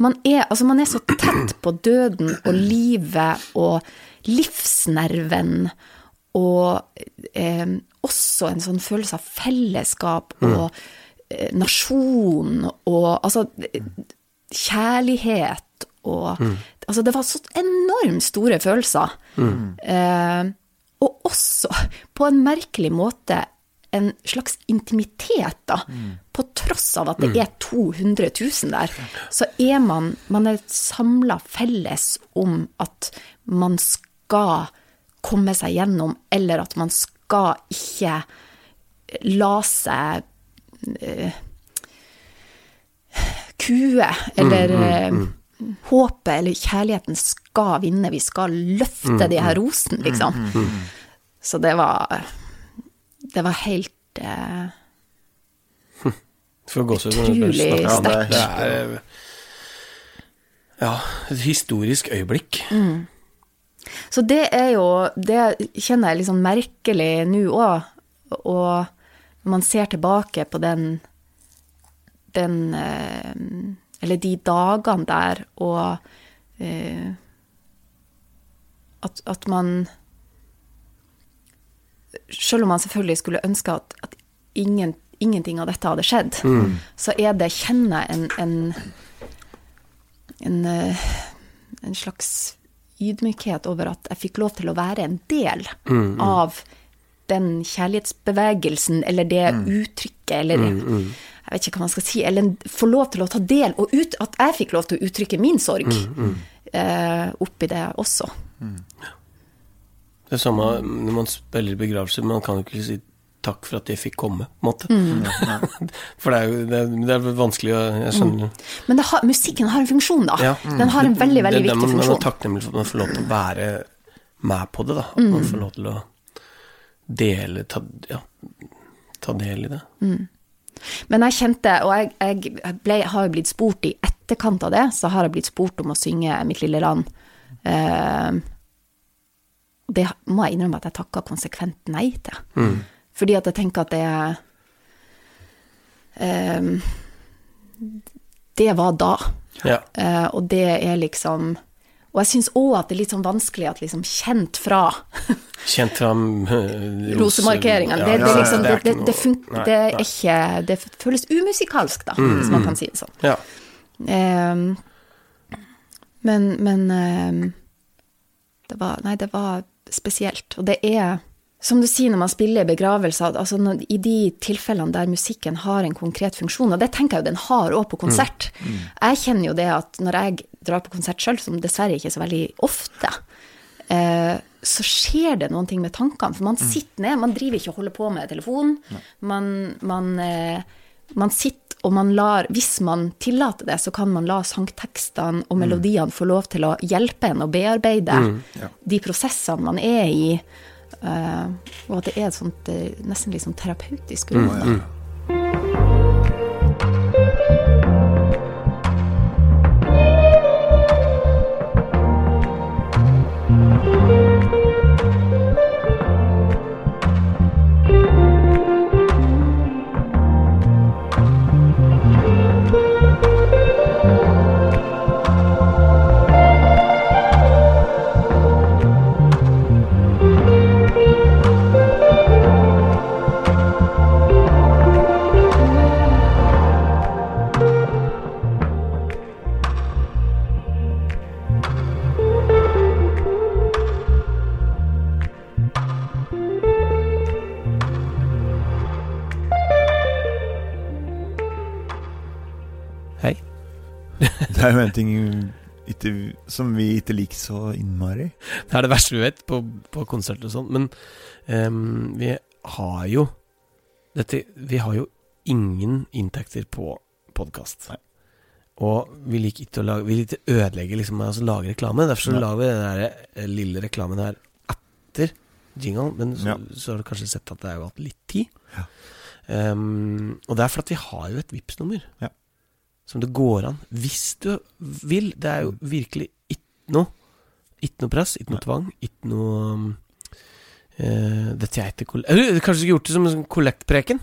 Man, er, altså man er så tett på døden og livet og livsnerven og eh, også en sånn følelse av fellesskap og eh, nasjon og altså eh, kjærlighet og Altså, det var så enormt store følelser. Eh, og også, på en merkelig måte, en slags intimitet, da. På tross av at det er 200 000 der, så er man Man er samla felles om at man skal komme seg gjennom, eller at man skal ikke la seg eh, kue, eller eh, håpet eller kjærligheten skal vinne, vi skal løfte de her rosene, liksom. Så det var Det var helt eh, For å gå så Utrolig Ja, er sterkt. Er eh, Ja, et historisk øyeblikk. Så det er jo Det kjenner jeg liksom merkelig nå òg. Og når man ser tilbake på den Den eh, Eller de dagene der, og eh, at, at man Selv om man selvfølgelig skulle ønske at, at ingen, ingenting av dette hadde skjedd, så er det, kjenner jeg en, en, en, eh, en slags ydmykhet over at jeg fikk lov til å være en del av den kjærlighetsbevegelsen, eller det uttrykket, eller jeg vet ikke hva man skal si, eller få lov til å ta del, og ut, at jeg fikk lov til å uttrykke min sorg eh, oppi det også. Det er samme når man spiller begravelser, begravelse, man kan jo ikke si takk for at jeg fikk komme, på en måte. for det er jo det er, det er vanskelig å Jeg skjønner. Men det har, musikken har en funksjon, da. Ja. Den har en veldig, veldig Det er viktig man, man er funksjon. takknemlig for at man får lov til å være med på det, da. At man får lov til å dele, ta, ja, ta del i det. Men jeg kjente, og jeg, jeg ble, har jo blitt spurt i etterkant av det, så har jeg blitt spurt om å synge Mitt lille land. Eh, det må jeg innrømme at jeg takker konsekvent nei til. Fordi at jeg tenker at det eh, Det var da. Ja. Eh, og det er liksom Og jeg syns òg at det er litt sånn vanskelig at liksom kjent fra Kjent fra uh, rosemarkeringene. Det, det, ja, ja, liksom, det det, det, det, nei, det er ikke Det føles umusikalsk, da, hvis man kan si det sånn. Ja. Um, men men um, det var Nei, det var spesielt. Og det er, som du sier når man spiller i begravelser, altså når, i de tilfellene der musikken har en konkret funksjon, og det tenker jeg jo den har òg på konsert. Jeg kjenner jo det at når jeg drar på konsert sjøl, som dessverre ikke er så veldig ofte, eh, så skjer det noen ting med tankene. For man sitter ned, man driver ikke og holder på med telefonen. Man, man, eh, man sitter og man lar, hvis man tillater det, så kan man la sangtekstene og melodiene få lov til å hjelpe en å bearbeide de prosessene man er i. eh, og at det er et sånt nesten litt sånn terapeutisk rom. da. Er jo en ting ikke, som vi ikke liker så innmari. Det er det verste vi vet på, på konserter og sånn. Men um, vi har jo dette, Vi har jo ingen inntekter på podkast. Og vi liker ikke å lage Vi liker ikke ødelegge liksom, altså lage reklame. Derfor så Ja. lager vi den der eh, lille reklamen her etter jingle. Men så, Ja. så har du kanskje sett at det har jo hatt litt tid. Ja. Um, og det er fordi vi har jo et Vipps-nummer Ja. Som det går an, hvis du vil. Det er jo virkelig ikke noe Ikke noe press, ikke noe tvang, ikke noe uh, eh, Dette ikke koll... Eller du kanskje skulle gjort det som en sånn kollektpreken?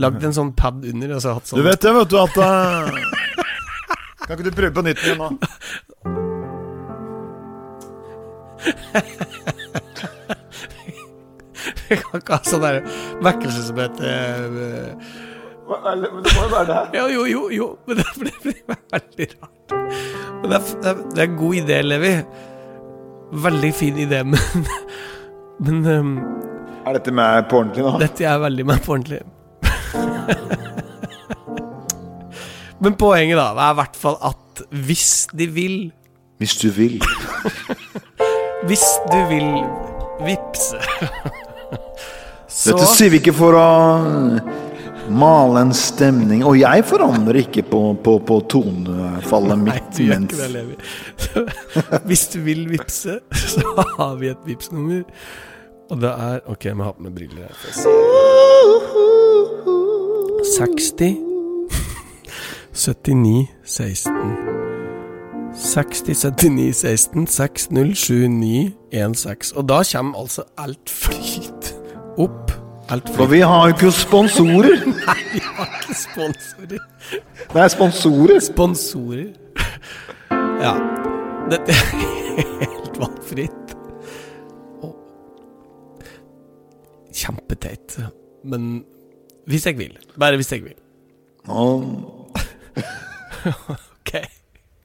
Lagd en sånn pad under, og så hatt sånn Du vet det, vet du, at uh... Kan ikke du prøve på nytt igjen nå? Vi kan ikke ha sånn vekkelse som heter eh, Men det må jo være det her. Jo, jo, jo, men det blir, veldig rart. Men det er, det er, er en god idé, Levi. Veldig fin idé, men Men um, Er dette meg på ordentlig nå? dette er veldig meg på ordentlig. men poenget, da, er i hvert fall at hvis de vil Hvis du vil. Hvis du vil vippse Så Dette sier vi ikke for å male en stemning. Og jeg forandrer ikke på, på, på tonefallet Nei, mitt du gjør ikke det, Levi. Hvis du vil vippse, så har vi et Vipps-nummer. Og det er Ok, jeg må ha på meg briller her. for å se. 60 79 16 60 79 16 60 79 16 Og da kommer altså alt flyt opp. For vi har jo ikke sponsorer. Nei, vi har ikke sponsorer. Det er sponsorer. Sponsorer. Ja. Dette er helt valgfritt. Kjempeteit. Men hvis jeg vil. Bare hvis jeg vil. Og Ok.